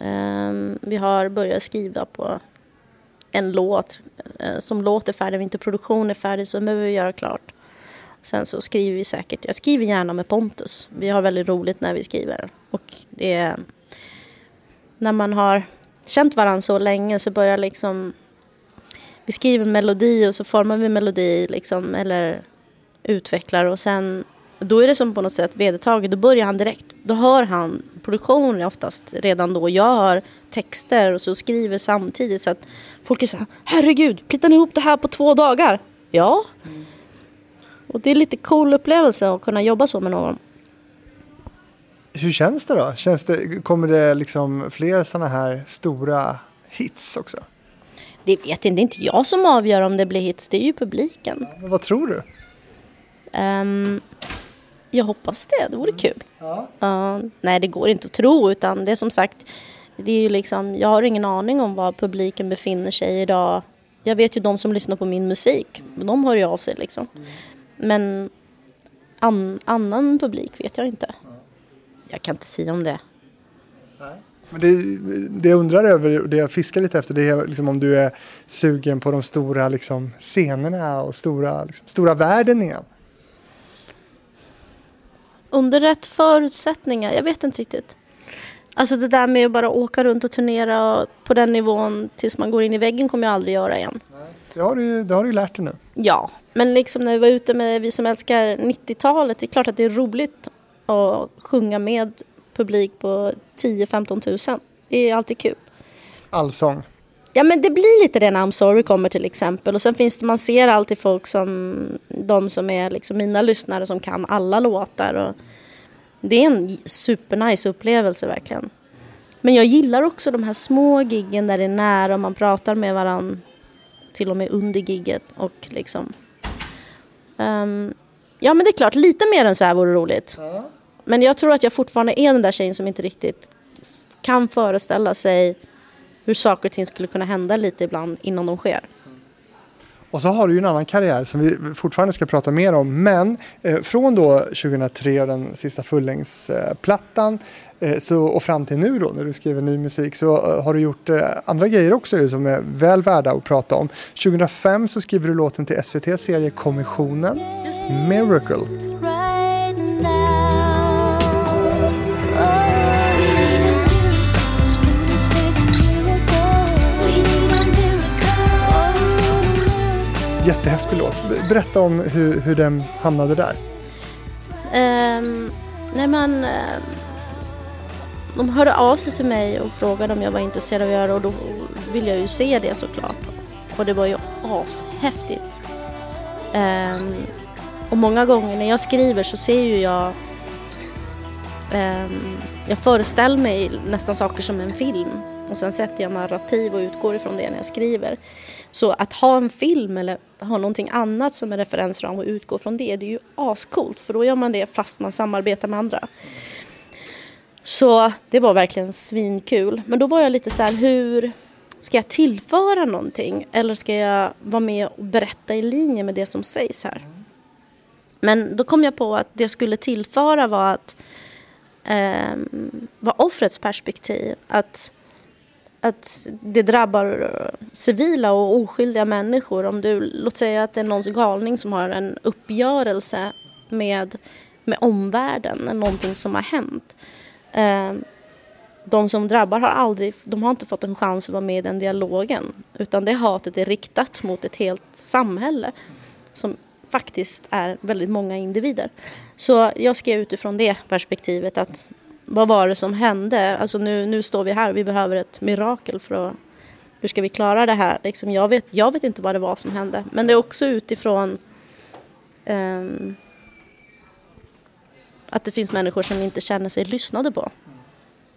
Um, vi har börjat skriva på en låt uh, som låter färdig, om inte produktion är färdig så behöver vi göra klart. Sen så skriver vi säkert, jag skriver gärna med Pontus. Vi har väldigt roligt när vi skriver. Och det är, när man har känt varandra så länge så börjar liksom, vi skriver melodi och så formar vi melodi liksom, eller utvecklar och sen då är det som på något sätt vedertaget, då börjar han direkt. Då hör han produktionen oftast redan då. Jag hör texter och så skriver samtidigt så att folk är så här, herregud, plittar ni ihop det här på två dagar? Ja. Mm. Och det är lite cool upplevelse att kunna jobba så med någon. Hur känns det då? Känns det, kommer det liksom fler sådana här stora hits också? Det vet jag inte. Det är inte jag som avgör om det blir hits. Det är ju publiken. Men vad tror du? Um, jag hoppas det. Det vore kul. Ja. Uh, nej, det går inte att tro. Utan det är som sagt, det är ju liksom, jag har ingen aning om var publiken befinner sig idag. Jag vet ju de som lyssnar på min musik. De hör ju av sig liksom. Mm. Men an, annan publik vet jag inte. jag kan inte säga om det. Men det, det jag undrar över, det jag fiskar lite efter, det är liksom om du är sugen på de stora liksom, scenerna och stora, liksom, stora världen igen. Under rätt förutsättningar, jag vet inte riktigt. Alltså det där med att bara åka runt och turnera på den nivån tills man går in i väggen kommer jag aldrig göra igen. Det har du, det har du lärt dig nu. Ja, men liksom när vi var ute med vi som älskar 90-talet, det är klart att det är roligt att sjunga med publik på 10-15 tusen. Det är alltid kul. Allsång. Ja men det blir lite det när I'm sorry kommer till exempel. Och sen finns det, man ser alltid folk som de som är liksom mina lyssnare som kan alla låtar. Och det är en supernice upplevelse verkligen. Men jag gillar också de här små giggen där det är nära och man pratar med varandra till och med under gigget och liksom. Um, ja men det är klart, lite mer än så här vore roligt. Ja. Men jag tror att jag fortfarande är den där tjejen som inte riktigt kan föreställa sig hur saker och ting skulle kunna hända lite ibland innan de sker. Och så har du ju en annan karriär som vi fortfarande ska prata mer om. Men eh, från då 2003 och den sista fullängdsplattan Eh, så, och fram till nu då när du skriver ny musik så eh, har du gjort eh, andra grejer också som är väl värda att prata om. 2005 så skriver du låten till SVT serie Kommissionen, Miracle. Jättehäftig låt. Berätta om hur, hur den hamnade där. Ehm, um, nej man, uh, de hörde av sig till mig och frågade om jag var intresserad av att göra och då ville jag ju se det såklart. Och det var ju ashäftigt. Um, och många gånger när jag skriver så ser ju jag um, jag föreställer mig nästan saker som en film och sen sätter jag narrativ och utgår ifrån det när jag skriver. Så att ha en film eller ha någonting annat som en referensram och utgå från det, det är ju ascoolt för då gör man det fast man samarbetar med andra. Så det var verkligen svinkul. Men då var jag lite så här, hur ska jag tillföra någonting eller ska jag vara med och berätta i linje med det som sägs här? Men då kom jag på att det jag skulle tillföra var att eh, var offrets perspektiv. Att att det drabbar civila och oskyldiga människor. Om du, låt säga att det är någons galning som har en uppgörelse med, med omvärlden, någonting som har hänt. Ehm, de som drabbar har aldrig, de har inte fått en chans att vara med i den dialogen. Utan det hatet är riktat mot ett helt samhälle som faktiskt är väldigt många individer. Så jag skrev utifrån det perspektivet att vad var det som hände? Alltså nu, nu står vi här och vi behöver ett mirakel för att hur ska vi klara det här? Liksom jag, vet, jag vet inte vad det var som hände. Men det är också utifrån um, att det finns människor som inte känner sig lyssnade på.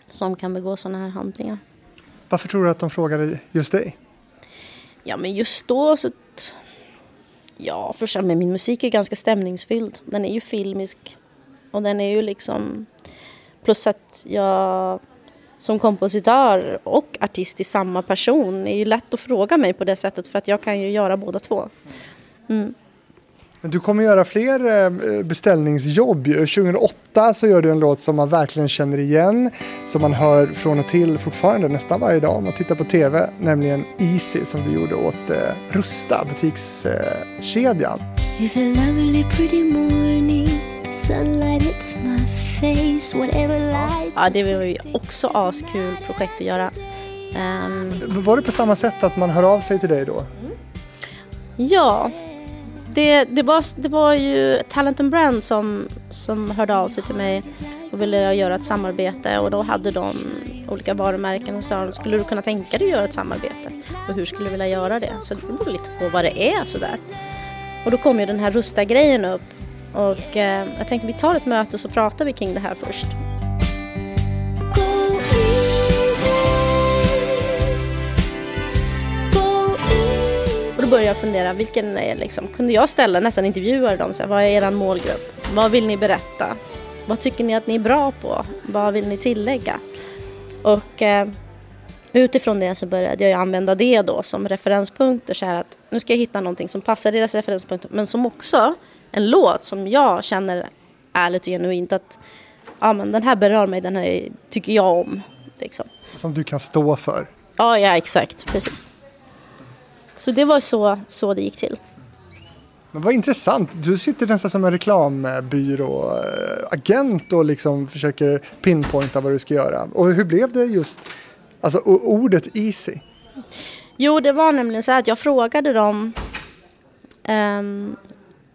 Som kan begå sådana här handlingar. Varför tror du att de frågade just dig? Ja men just då så... Ja, för men min musik är ganska stämningsfylld. Den är ju filmisk. Och den är ju liksom Plus att jag som kompositör och artist i samma person är ju lätt att fråga mig på det sättet för att jag kan ju göra båda två. Mm. Du kommer göra fler eh, beställningsjobb. 2008 så gör du en låt som man verkligen känner igen, som man hör från och till fortfarande nästan varje dag om man tittar på TV, nämligen Easy som du gjorde åt eh, Rusta, butikskedjan. It's a lovely pretty morning, sunlight hits my Ja, det var ju också askul projekt att göra. Um, var det på samma sätt att man hör av sig till dig då? Ja, det, det, var, det var ju Talent and Brand som, som hörde av sig till mig och ville göra ett samarbete och då hade de olika varumärken och sa skulle du kunna tänka dig att göra ett samarbete och hur skulle du vilja göra det? Så det beror lite på vad det är sådär. Och då kom ju den här Rusta-grejen upp och eh, jag tänkte vi tar ett möte så pratar vi kring det här först. Började jag fundera, vilken är liksom, kunde jag ställa, nästan intervjua dem, så här, vad är er målgrupp? Vad vill ni berätta? Vad tycker ni att ni är bra på? Vad vill ni tillägga? Och eh, utifrån det så började jag använda det då som referenspunkter så här att nu ska jag hitta någonting som passar deras referenspunkter men som också en låt som jag känner ärligt och genuint att ja men den här berör mig, den här tycker jag om. Liksom. Som du kan stå för? Ja, ja exakt, precis. Så det var så, så det gick till. Men vad intressant, du sitter nästan som en reklambyråagent och liksom försöker pinpointa vad du ska göra. Och hur blev det just, alltså ordet easy? Jo, det var nämligen så att jag frågade dem um,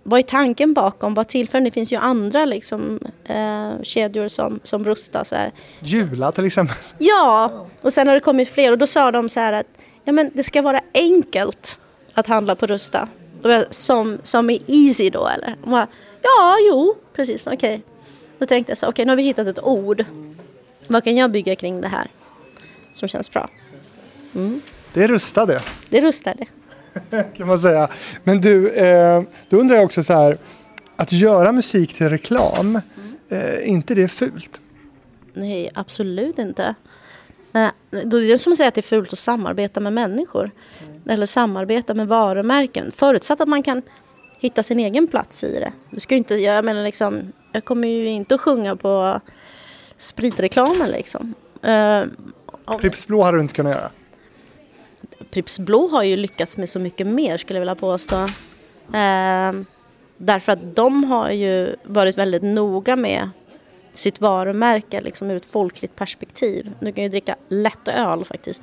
vad är tanken bakom? Vad tillför Det finns ju andra liksom, uh, kedjor som, som rustar. Så här. Jula till exempel? Ja, och sen har det kommit fler och då sa de så här att ja, men det ska vara enkelt att handla på Rusta. Som, som är easy då eller? Bara, ja, jo, precis, okej. Okay. Då tänkte jag så okej, okay, nu har vi hittat ett ord. Vad kan jag bygga kring det här som känns bra? Mm. Det är Rusta det. Det är Rusta det. kan man säga. Men du, eh, då undrar jag också så här, att göra musik till reklam, mm. eh, inte det fult? Nej, absolut inte. Eh, då är det som att säga att det är fult att samarbeta med människor. Mm. Eller samarbeta med varumärken. Förutsatt att man kan hitta sin egen plats i det. Du ska inte, jag menar liksom, jag kommer ju inte att sjunga på spritreklamen liksom. Uh, Pripps Blå hade du inte kunnat göra? Pripps Blå har ju lyckats med så mycket mer skulle jag vilja påstå. Uh, därför att de har ju varit väldigt noga med sitt varumärke liksom ur ett folkligt perspektiv. Du kan ju dricka lätt öl faktiskt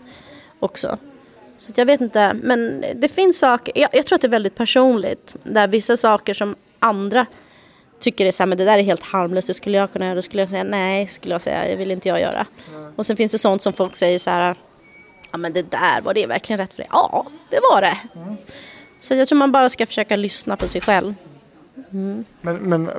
också. Så jag vet inte, men det finns saker, jag, jag, tror att det är väldigt personligt. Där vissa saker som andra tycker är så här, men det där är helt harmlöst, det skulle jag kunna göra. Då skulle jag säga nej, skulle jag säga, det vill inte jag göra. Mm. Och sen finns det sånt som folk säger så här, ja men det där, var det verkligen rätt för dig? Ja, det var det. Mm. Så jag tror man bara ska försöka lyssna på sig själv. Mm. Men, men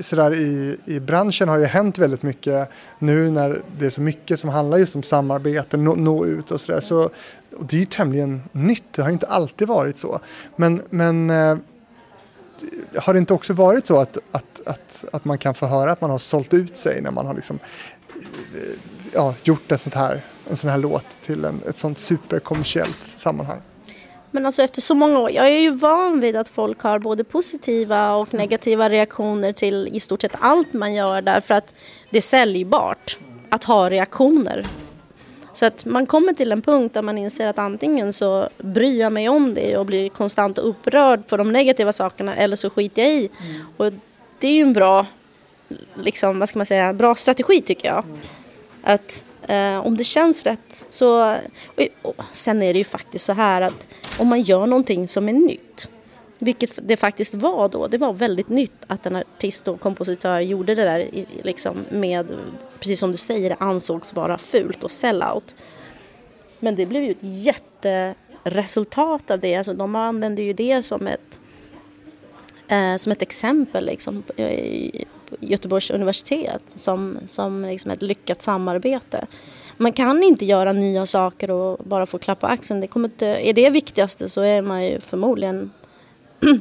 sådär i, i branschen har ju hänt väldigt mycket nu när det är så mycket som handlar just om samarbete, nå, nå ut och sådär. Så, och det är ju tämligen nytt, det har inte alltid varit så. Men, men eh, har det inte också varit så att, att, att, att man kan få höra att man har sålt ut sig när man har liksom, eh, ja, gjort en sån, här, en sån här låt till en, ett sånt superkommersiellt sammanhang? Men alltså efter så många år, jag är ju van vid att folk har både positiva och negativa reaktioner till i stort sett allt man gör därför att det är säljbart att ha reaktioner. Så att man kommer till en punkt där man inser att antingen så bryr jag mig om det och blir konstant upprörd för de negativa sakerna eller så skiter jag i. Mm. Och det är ju en bra, liksom, vad ska man säga, bra strategi tycker jag. Mm. Att Eh, om det känns rätt så... Och, och, sen är det ju faktiskt så här att om man gör någonting som är nytt, vilket det faktiskt var då, det var väldigt nytt att en artist och kompositör gjorde det där liksom med, precis som du säger, det ansågs vara fult och sellout. Men det blev ju ett jätteresultat av det, alltså de använde ju det som ett eh, som ett exempel liksom, Göteborgs universitet som, som liksom ett lyckat samarbete. Man kan inte göra nya saker och bara få klappa axeln. Det kommer inte, är det viktigaste så är man ju förmodligen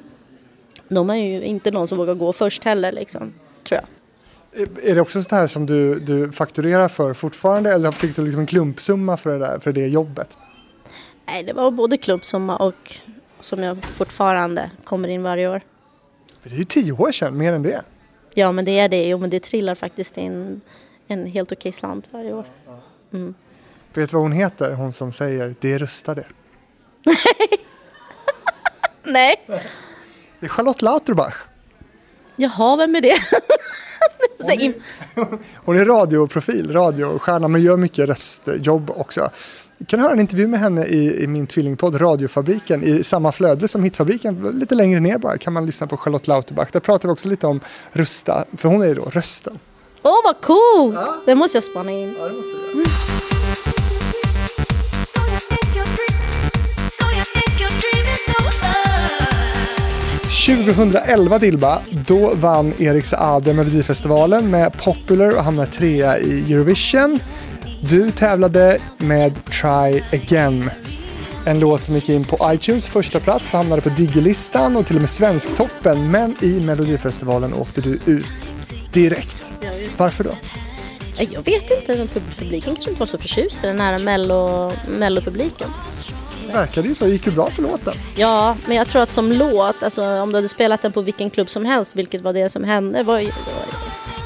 de är ju inte någon som vågar gå först heller liksom, tror jag. Är det också så här som du, du fakturerar för fortfarande eller fick du liksom en klumpsumma för det, där, för det jobbet? Nej, det var både klumpsumma och som jag fortfarande kommer in varje år. Det är ju tio år sedan, mer än det. Ja men det är det, jo men det trillar faktiskt in en helt okej slant varje år. Mm. Vet du vad hon heter, hon som säger det rustade? Nej. Det är Charlotte Lauterbach. Jaha, vem är det? hon, är, hon är radioprofil, radiostjärna men gör mycket röstjobb också. Du kan höra en intervju med henne i, i min tvillingpodd Radiofabriken i samma flöde som Hitfabriken. Lite längre ner bara kan man lyssna på Charlotte Lauterbach. Där pratar vi också lite om Rusta, för hon är ju då rösten. Åh oh, vad coolt! Ja. Det måste jag spana in. Ja, det måste du mm. 2011 Dilba, då vann Erik Saade Melodifestivalen med Popular och hamnade trea i Eurovision. Du tävlade med Try Again. En låt som gick in på iTunes första plats, hamnade på Diggelistan och till och med Svensktoppen. Men i Melodifestivalen åkte du ut direkt. Varför då? Jag vet inte, publiken kanske inte var så förtjust i den här mello, mellopubliken. Det verkade ju så, det gick ju bra för låten. Ja, men jag tror att som låt, alltså om du hade spelat den på vilken klubb som helst, vilket var det som hände, var,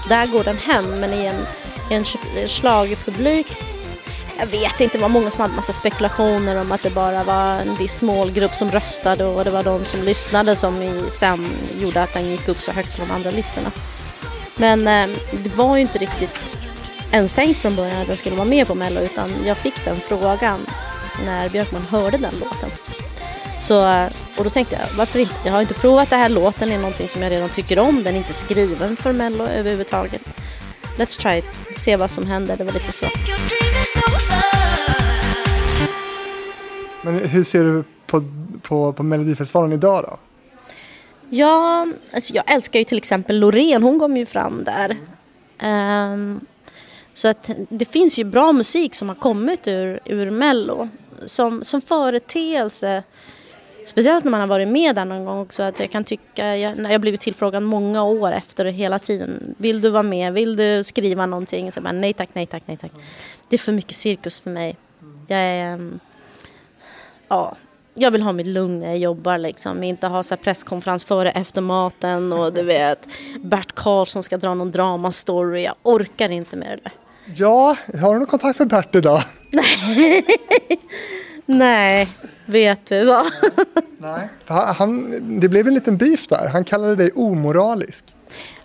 där går den hem. Men i en, en schlagerpublik jag vet inte, det var många som hade massa spekulationer om att det bara var en viss målgrupp som röstade och det var de som lyssnade som i, sen gjorde att den gick upp så högt på de andra listorna. Men eh, det var ju inte riktigt ens tänkt från början att den skulle vara med på Mello utan jag fick den frågan när Björkman hörde den låten. Så, eh, och då tänkte jag, varför inte? Jag har inte provat den här låten, det är någonting som jag redan tycker om. Den är inte skriven för Mello överhuvudtaget. Let's try it, se vad som händer. Det var lite så. Men hur ser du på, på, på Melodifestivalen idag då? Ja, alltså jag älskar ju till exempel Loreen, hon kom ju fram där. Um, så att det finns ju bra musik som har kommit ur, ur Mello. Som, som företeelse, speciellt när man har varit med där någon gång också, att jag kan tycka, jag, när jag blivit tillfrågad många år efter hela tiden, vill du vara med, vill du skriva någonting? Så bara, nej tack, nej tack, nej tack. Det är för mycket cirkus för mig. Jag är, ja, jag vill ha mitt lugn när jag jobbar liksom. Inte ha så presskonferens före efter maten och du vet Bert Karlsson ska dra någon dramastory. Jag orkar inte med det där. Ja, har du någon kontakt med Bert idag? Nej, Nej vet du vad? Nej. Han, det blev en liten beef där. Han kallade dig omoralisk.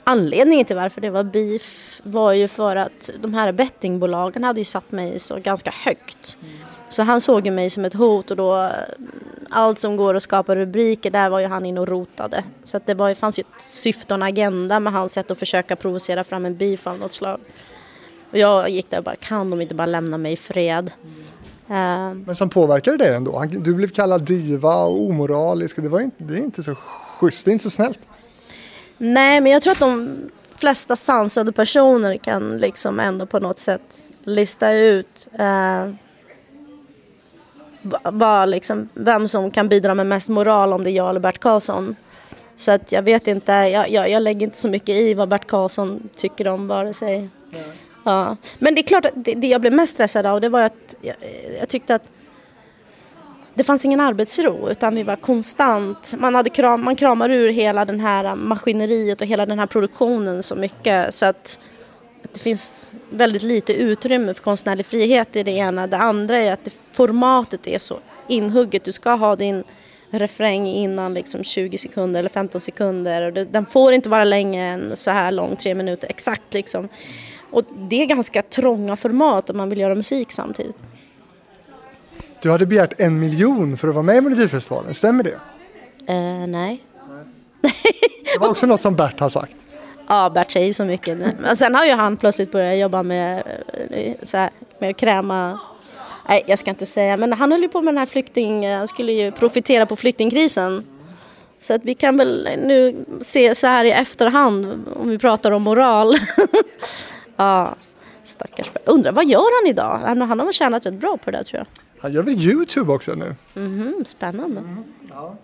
Anledningen till varför det var beef var ju för att de här bettingbolagen hade ju satt mig så ganska högt. Mm. Så han såg ju mig som ett hot och då allt som går att skapa rubriker, där var ju han inne och rotade. Så att det var, fanns ju ett syfte och en agenda med hans sätt att försöka provocera fram en beef av något slag. Och jag gick där och bara, kan de inte bara lämna mig i fred? Mm. Men som påverkade dig ändå? Du blev kallad diva och omoralisk. Det, var inte, det är inte så schysst, det är inte så snällt. Nej, men jag tror att de flesta sansade personer kan liksom ändå på något sätt lista ut eh, vad liksom, vem som kan bidra med mest moral om det är jag eller Bert Karlsson. Så att jag vet inte, jag, jag, jag lägger inte så mycket i vad Bert Karlsson tycker om vare sig. Ja. Men det är klart att det, det, jag blev mest stressad av det var att jag, jag, tyckte att det fanns ingen arbetsro utan vi var konstant, man, hade kram, man kramar ur hela den här maskineriet och hela den här produktionen så mycket så att det finns väldigt lite utrymme för konstnärlig frihet i det ena. Det andra är att det, formatet är så inhugget. Du ska ha din refräng innan liksom 20 sekunder eller 15 sekunder. Och det, den får inte vara längre än så här lång, tre minuter exakt liksom. Och det är ganska trånga format om man vill göra musik samtidigt. Du hade begärt en miljon för att vara med i Melodifestivalen, stämmer det? Uh, nej. det var också något som Bert har sagt. Ja, Bert säger så mycket. Men sen har ju han plötsligt börjat jobba med, eh, så här, med att kräma Nej, jag ska inte säga, men han höll ju på med den här flykting... Han skulle ju profitera på flyktingkrisen. Så att vi kan väl nu se så här i efterhand om vi pratar om moral. ja, stackars Undrar vad gör han idag? Han, han har väl tjänat rätt bra på det där tror jag. Han gör väl Youtube också nu? Mhm, spännande. Mm, ja.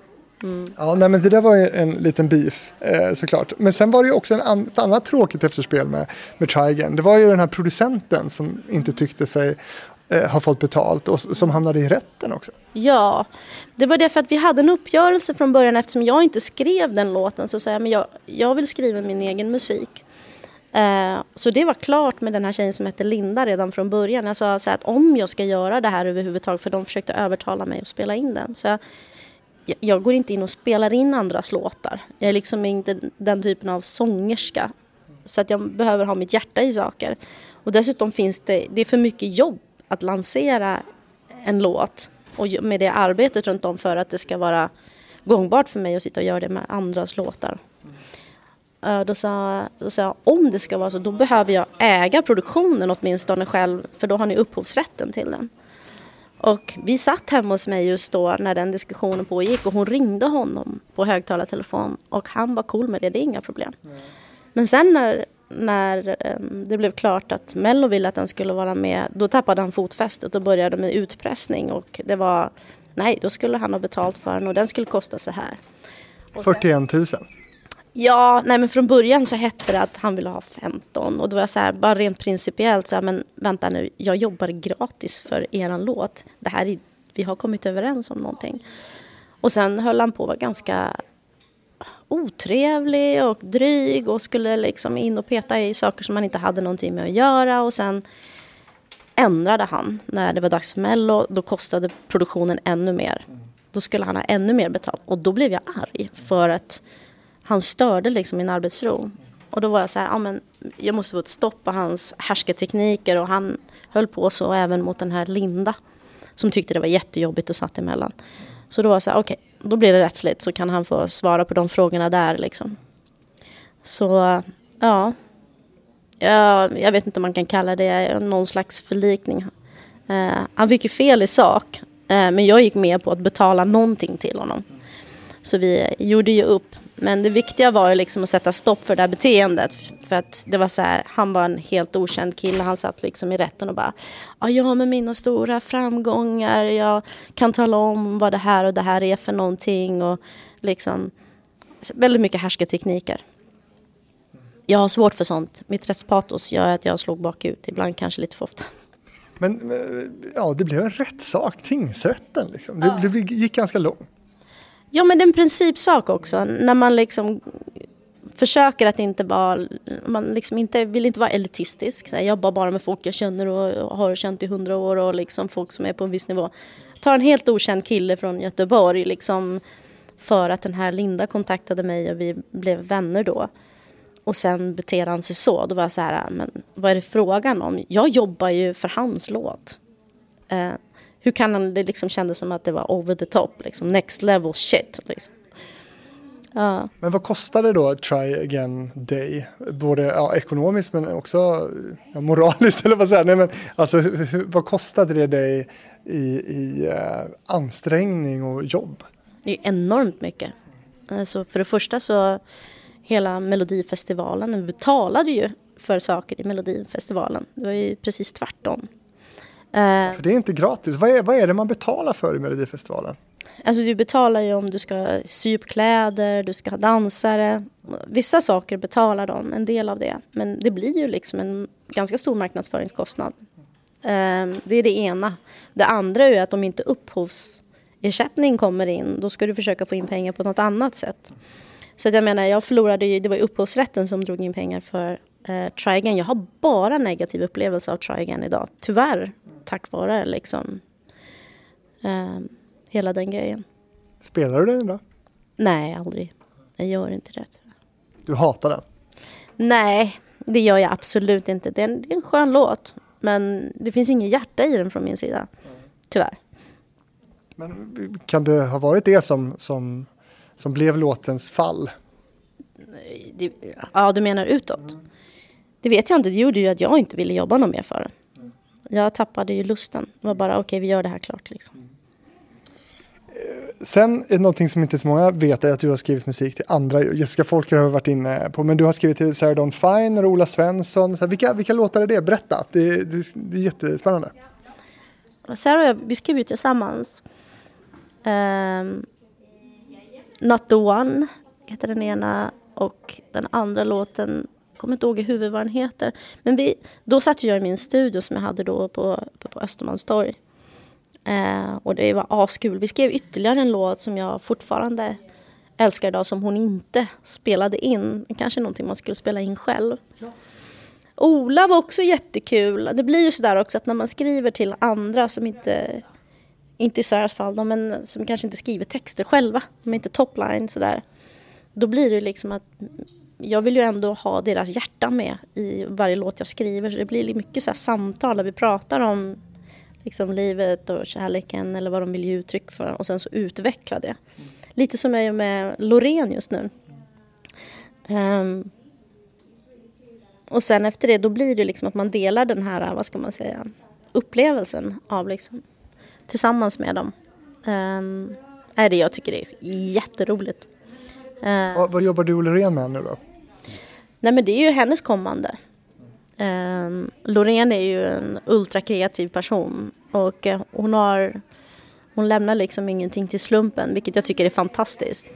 Mm. Ja, nej, men det där var ju en liten beef eh, såklart. Men sen var det ju också en an ett annat tråkigt efterspel med, med Try Again. Det var ju den här producenten som inte tyckte sig eh, ha fått betalt och som hamnade i rätten också. Ja, det var det för att vi hade en uppgörelse från början eftersom jag inte skrev den låten så sa jag men jag, jag vill skriva min egen musik. Eh, så det var klart med den här tjejen som hette Linda redan från början. Jag sa så att om jag ska göra det här överhuvudtaget, för de försökte övertala mig att spela in den. Så jag, jag går inte in och spelar in andras låtar. Jag är liksom inte den typen av sångerska. Så att jag behöver ha mitt hjärta i saker. Och dessutom finns det, det är för mycket jobb att lansera en låt och med det arbetet runt om för att det ska vara gångbart för mig att sitta och göra det med andras låtar. Då sa, då sa jag, om det ska vara så, då behöver jag äga produktionen åtminstone själv, för då har ni upphovsrätten till den. Och vi satt hemma hos mig just då när den diskussionen pågick och hon ringde honom på högtalartelefon och han var cool med det, det är inga problem. Mm. Men sen när, när um, det blev klart att Mello ville att den skulle vara med, då tappade han fotfästet och började med utpressning och det var, nej, då skulle han ha betalt för den och den skulle kosta så här. Och 41 000? Ja, nej men från början så hette det att han ville ha 15 och då var jag så här, bara rent principiellt så här, men vänta nu, jag jobbar gratis för eran låt. Det här är, vi har kommit överens om någonting. Och sen höll han på att vara ganska otrevlig och dryg och skulle liksom in och peta i saker som man inte hade någonting med att göra och sen ändrade han när det var dags för Mello. Då kostade produktionen ännu mer. Då skulle han ha ännu mer betalt och då blev jag arg för att han störde liksom min arbetsro. Och då var jag så här, ja men jag måste få ett stopp på hans härsketekniker och han höll på så även mot den här Linda som tyckte det var jättejobbigt och satt emellan. Så då var jag så här, okej, okay, då blir det rättsligt så kan han få svara på de frågorna där liksom. Så ja, ja jag vet inte om man kan kalla det någon slags förlikning. Eh, han fick ju fel i sak, eh, men jag gick med på att betala någonting till honom. Så vi gjorde ju upp. Men det viktiga var ju liksom att sätta stopp för det här beteendet. För att det var så här, han var en helt okänd kille. Han satt liksom i rätten och bara, ja, jag har med mina stora framgångar, jag kan tala om vad det här och det här är för någonting. Och liksom, väldigt mycket härskartekniker. Jag har svårt för sånt. Mitt rättspatos gör att jag slog bakut, ibland kanske lite för ofta. Men ja, det blev en rättssak, tingsrätten. Liksom. Det, det gick ganska långt. Ja men det är en principsak också. När man liksom försöker att inte vara, man liksom inte, vill inte vara elitistisk. jag jobbar bara med folk jag känner och har känt i hundra år och liksom folk som är på en viss nivå. Ta en helt okänd kille från Göteborg liksom för att den här Linda kontaktade mig och vi blev vänner då. Och sen beter han sig så. Då var jag så här, men vad är det frågan om? Jag jobbar ju för hans låt. Eh, hur kan han, det liksom kändes som att det var over the top, liksom next level shit. Liksom. Ja. Men vad kostar det då Try Again Day? Både ja, ekonomiskt men också ja, moraliskt eller vad säger Nej men alltså vad kostade det dig i, i uh, ansträngning och jobb? Det är enormt mycket. Alltså för det första så hela Melodifestivalen, vi betalade ju för saker i Melodifestivalen. Det var ju precis tvärtom. Uh, för det är inte gratis. Vad är, vad är det man betalar för i Melodifestivalen? Alltså du betalar ju om du ska sy upp kläder, du ska ha dansare. Vissa saker betalar de, en del av det. Men det blir ju liksom en ganska stor marknadsföringskostnad. Uh, det är det ena. Det andra är att om inte upphovsersättning kommer in, då ska du försöka få in pengar på något annat sätt. Så jag menar, jag förlorade ju, det var ju upphovsrätten som drog in pengar för uh, Try Again. Jag har bara negativ upplevelse av Try Again idag, tyvärr tack vare liksom eh, hela den grejen. Spelar du den då? Nej, aldrig. Jag gör inte det. Du hatar den? Nej, det gör jag absolut inte. Det är en, det är en skön låt. Men det finns inget hjärta i den från min sida. Tyvärr. Men kan det ha varit det som, som, som blev låtens fall? Det, ja, du menar utåt? Det vet jag inte. Det gjorde ju att jag inte ville jobba något mer för den jag tappade ju lusten. Det var bara okej, okay, vi gör det här klart liksom. Sen är någonting som inte så många vet är att du har skrivit musik till andra. Jessica Folker har varit inne på, men du har skrivit till Sarah Dawn Fine och Ola Svensson. Så vilka, vilka låtar är det? Berätta, det, det, det är jättespännande. Sarah och jag, vi skrev ju tillsammans. Um, Not the one heter den ena och den andra låten kommer inte ihåg i huvudet vad den heter. Men vi, då satt jag i min studio som jag hade då på, på, på Östermalmstorg. Eh, och det var askul. Vi skrev ytterligare en låt som jag fortfarande älskar idag som hon inte spelade in. Kanske någonting man skulle spela in själv. Ja. Ola var också jättekul. Det blir ju sådär också att när man skriver till andra som inte, inte i Saras fall, då, men som kanske inte skriver texter själva, de är inte topline sådär. Då blir det liksom att jag vill ju ändå ha deras hjärta med i varje låt jag skriver. Så det blir mycket så samtal där vi pratar om liksom livet och kärleken eller vad de vill ge uttryck för och sen så utveckla det. Lite som jag gör med Loreen just nu. Um, och sen efter det då blir det liksom att man delar den här, vad ska man säga, upplevelsen av liksom tillsammans med dem. Ehm, um, är det jag tycker det är jätteroligt. Ehm. Uh, vad, vad jobbar du och Loreen med nu då? Nej men det är ju hennes kommande. Um, Loreen är ju en ultrakreativ person och uh, hon har hon lämnar liksom ingenting till slumpen vilket jag tycker är fantastiskt.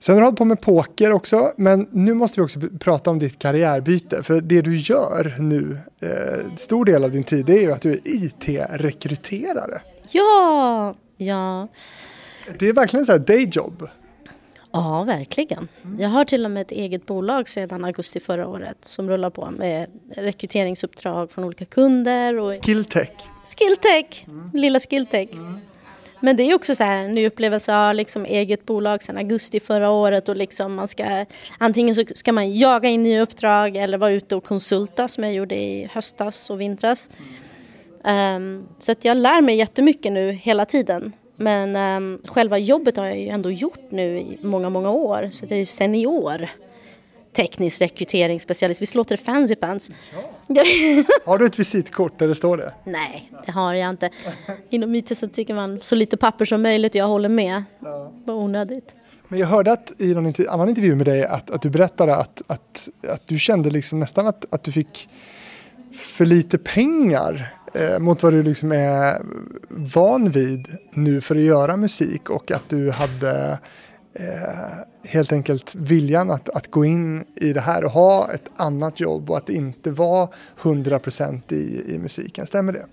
Sen har du hållit på med poker också, men nu måste vi också prata om ditt karriärbyte. För det du gör nu, eh, stor del av din tid, det är ju att du är IT-rekryterare. Ja, ja. Det är verkligen så här dayjob. Ja, verkligen. Jag har till och med ett eget bolag sedan augusti förra året som rullar på med rekryteringsuppdrag från olika kunder. Och... Skilltech. Skilltech, mm. lilla Skilltech. Mm. Men det är också så här en ny upplevelse att ha liksom eget bolag sedan augusti förra året och liksom man ska antingen så ska man jaga in nya uppdrag eller vara ute och konsulta som jag gjorde i höstas och vintras. Um, så att jag lär mig jättemycket nu hela tiden. Men um, själva jobbet har jag ju ändå gjort nu i många, många år. Så det är senior teknisk rekryteringsspecialist. Visst låter det fancy pants? Ja. har du ett visitkort där det står det? Nej, det har jag inte. Inom IT så tycker man så lite papper som möjligt. Jag håller med. Ja. Vad onödigt. Men jag hörde att i någon annan intervju med dig att, att du berättade att, att, att du kände liksom nästan att, att du fick för lite pengar eh, mot vad du liksom är van vid nu för att göra musik och att du hade eh, helt enkelt viljan att, att gå in i det här och ha ett annat jobb och att inte vara 100% i, i musiken. Stämmer det?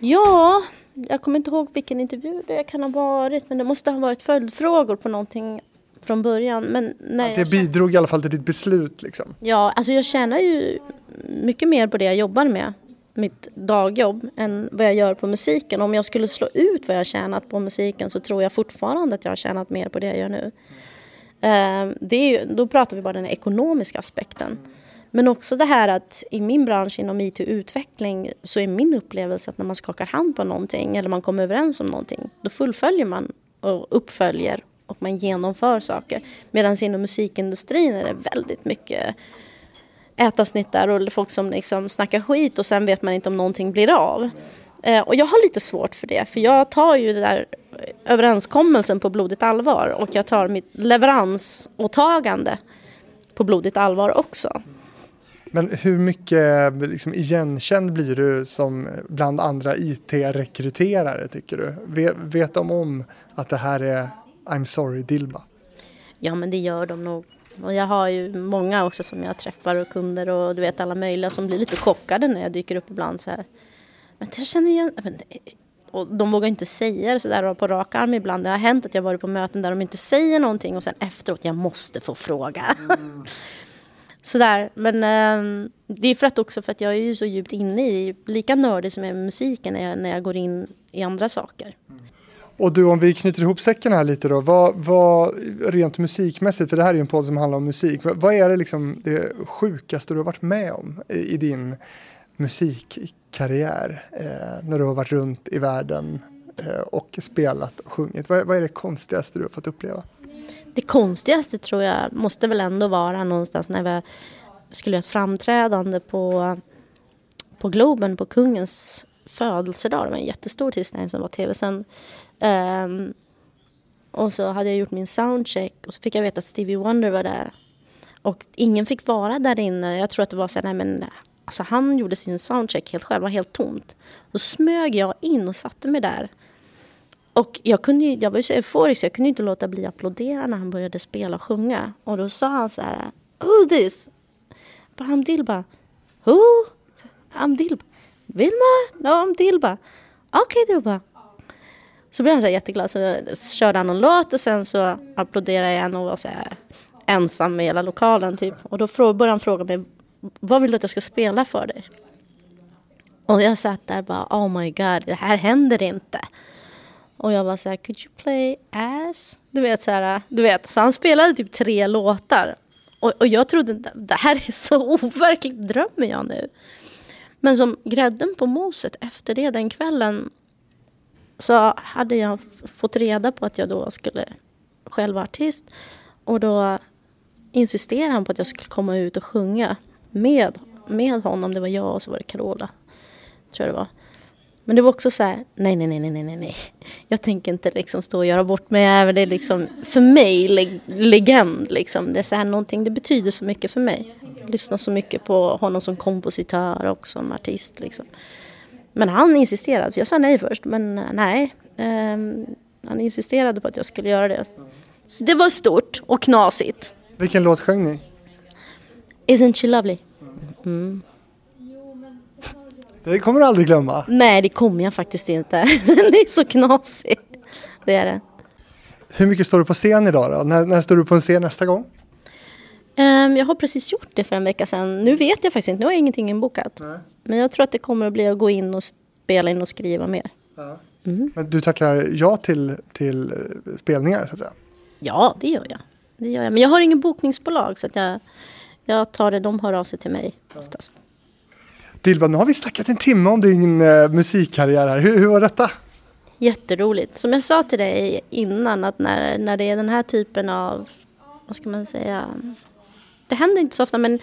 Ja, jag kommer inte ihåg vilken intervju det kan ha varit men det måste ha varit följdfrågor på någonting från början. Men nej, det bidrog i alla fall till ditt beslut liksom? Ja, alltså jag tjänar ju mycket mer på det jag jobbar med mitt dagjobb än vad jag gör på musiken. Om jag skulle slå ut vad jag tjänat på musiken så tror jag fortfarande att jag har tjänat mer på det jag gör nu. Eh, det är ju, då pratar vi bara den ekonomiska aspekten. Men också det här att i min bransch inom IT-utveckling så är min upplevelse att när man skakar hand på någonting eller man kommer överens om någonting då fullföljer man och uppföljer och man genomför saker. Medan inom musikindustrin är det väldigt mycket ätarsnittar och folk som liksom snackar skit och sen vet man inte om någonting blir av. Eh, och jag har lite svårt för det för jag tar ju det där överenskommelsen på blodigt allvar och jag tar mitt leveransåtagande på blodigt allvar också. Men hur mycket liksom, igenkänd blir du som bland andra IT-rekryterare tycker du? Vet, vet de om att det här är I'm sorry Dilba? Ja men det gör de nog och jag har ju många också som jag träffar och kunder och du vet alla möjliga som blir lite chockade när jag dyker upp ibland så här. Men jag känner igen... Och de vågar inte säga det sådär på rak arm ibland. Det har hänt att jag varit på möten där de inte säger någonting och sen efteråt, jag måste få fråga. Mm. sådär, men eh, det är för att också för att jag är ju så djupt inne i, lika nördig som jag är med musiken när jag, när jag går in i andra saker. Mm. Och du, om vi knyter ihop säcken här lite då, vad, vad, rent musikmässigt, för det här är ju en podd som handlar om musik, vad, vad är det, liksom det sjukaste du har varit med om i, i din musikkarriär? Eh, när du har varit runt i världen eh, och spelat och sjungit. Vad, vad är det konstigaste du har fått uppleva? Det konstigaste tror jag måste väl ändå vara någonstans när vi skulle göra ett framträdande på, på Globen på kungens födelsedag. Det var en jättestor tillställning som var tv-sänd. Um, och så hade jag gjort min soundcheck och så fick jag veta att Stevie Wonder var där. Och ingen fick vara där inne. Jag tror att det var så här, nej men alltså han gjorde sin soundcheck helt själv, det var helt tomt. Då smög jag in och satte mig där. Och jag, kunde ju, jag var ju så euforisk, jag kunde inte låta bli att applådera när han började spela och sjunga. Och då sa han så här, Who this? But Dilba. Who? I'm Dilba. Vilma? No, I'm Dilba. Okej okay, Dilba. Så blev han så jätteglad så körde han en låt och sen så applåderade jag och var så här ensam i hela lokalen typ. Och då började han fråga mig vad vill du att jag ska spela för dig? Och jag satt där bara oh my god det här händer inte. Och jag var så här could you play ass? Du vet så här, du vet. Så han spelade typ tre låtar. Och, och jag trodde det här är så overkligt drömmer jag nu. Men som grädden på moset efter det den kvällen så hade jag fått reda på att jag då skulle själv vara artist. Och då insisterade han på att jag skulle komma ut och sjunga med, med honom. Det var jag och så var det Carola, tror jag det var. Men det var också så här, nej, nej, nej, nej, nej, nej. Jag tänker inte liksom stå och göra bort mig. Det är liksom, för mig, leg legend liksom. Det är så här någonting, det betyder så mycket för mig. Lyssna lyssnar så mycket på honom som kompositör och som artist liksom. Men han insisterade, för jag sa nej först, men eh, nej. Um, han insisterade på att jag skulle göra det. Så det var stort och knasigt. Vilken låt sjöng ni? Isn't she lovely? Mm. Det kommer du aldrig glömma. Nej, det kommer jag faktiskt inte. Den är så knasig. Det är det. Hur mycket står du på scen idag då? När, när står du på en scen nästa gång? Um, jag har precis gjort det för en vecka sedan. Nu vet jag faktiskt inte, nu har jag ingenting inbokat. Nej. Men jag tror att det kommer att bli att gå in och spela in och skriva mer. Mm. Men du tackar ja till, till eh, spelningar så att säga? Ja, det gör jag. Det gör jag. Men jag har ingen bokningsbolag så att jag, jag tar det, de hör av sig till mig oftast. Dilba, nu har vi snackat en timme om din uh, musikkarriär här. Hur, hur var detta? Jätteroligt. Som jag sa till dig innan att när, när det är den här typen av, vad ska man säga, det händer inte så ofta men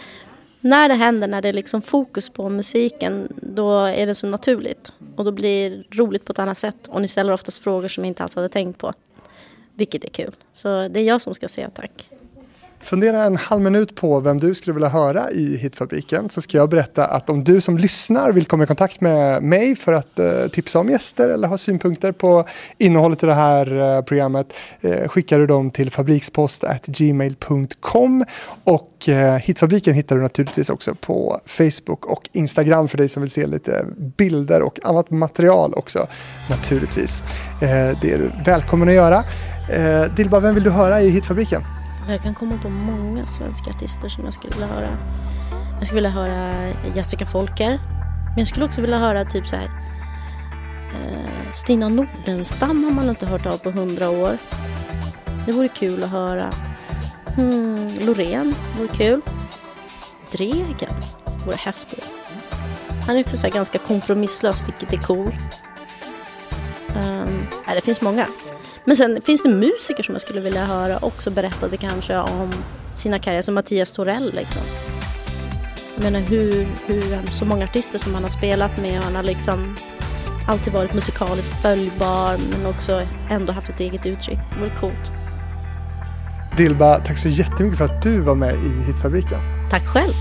när det händer, när det är liksom fokus på musiken, då är det så naturligt. Och då blir det roligt på ett annat sätt. Och ni ställer oftast frågor som jag inte alls hade tänkt på. Vilket är kul. Så det är jag som ska säga tack. Fundera en halv minut på vem du skulle vilja höra i Hitfabriken så ska jag berätta att om du som lyssnar vill komma i kontakt med mig för att eh, tipsa om gäster eller ha synpunkter på innehållet i det här eh, programmet eh, skickar du dem till fabrikspost.gmail.com och eh, Hitfabriken hittar du naturligtvis också på Facebook och Instagram för dig som vill se lite bilder och annat material också naturligtvis. Eh, det är du välkommen att göra. Eh, Dilba, vem vill du höra i Hitfabriken? Jag kan komma på många svenska artister som jag skulle vilja höra. Jag skulle vilja höra Jessica Folker. Men jag skulle också vilja höra typ så här eh, Stina Nordenstam har man inte hört av på hundra år. Det vore kul att höra. Hmm, Loreen vore kul. Dregen vore häftig. Han är också så ganska kompromisslös, vilket är cool. Um, nej, det finns många. Men sen finns det musiker som jag skulle vilja höra också berättade kanske om sina karriärer, som Mattias Torell liksom. Jag menar hur, hur så många artister som han har spelat med, han har liksom alltid varit musikaliskt följbar men också ändå haft ett eget uttryck. Det vore coolt. Dilba, tack så jättemycket för att du var med i Hitfabriken. Tack själv.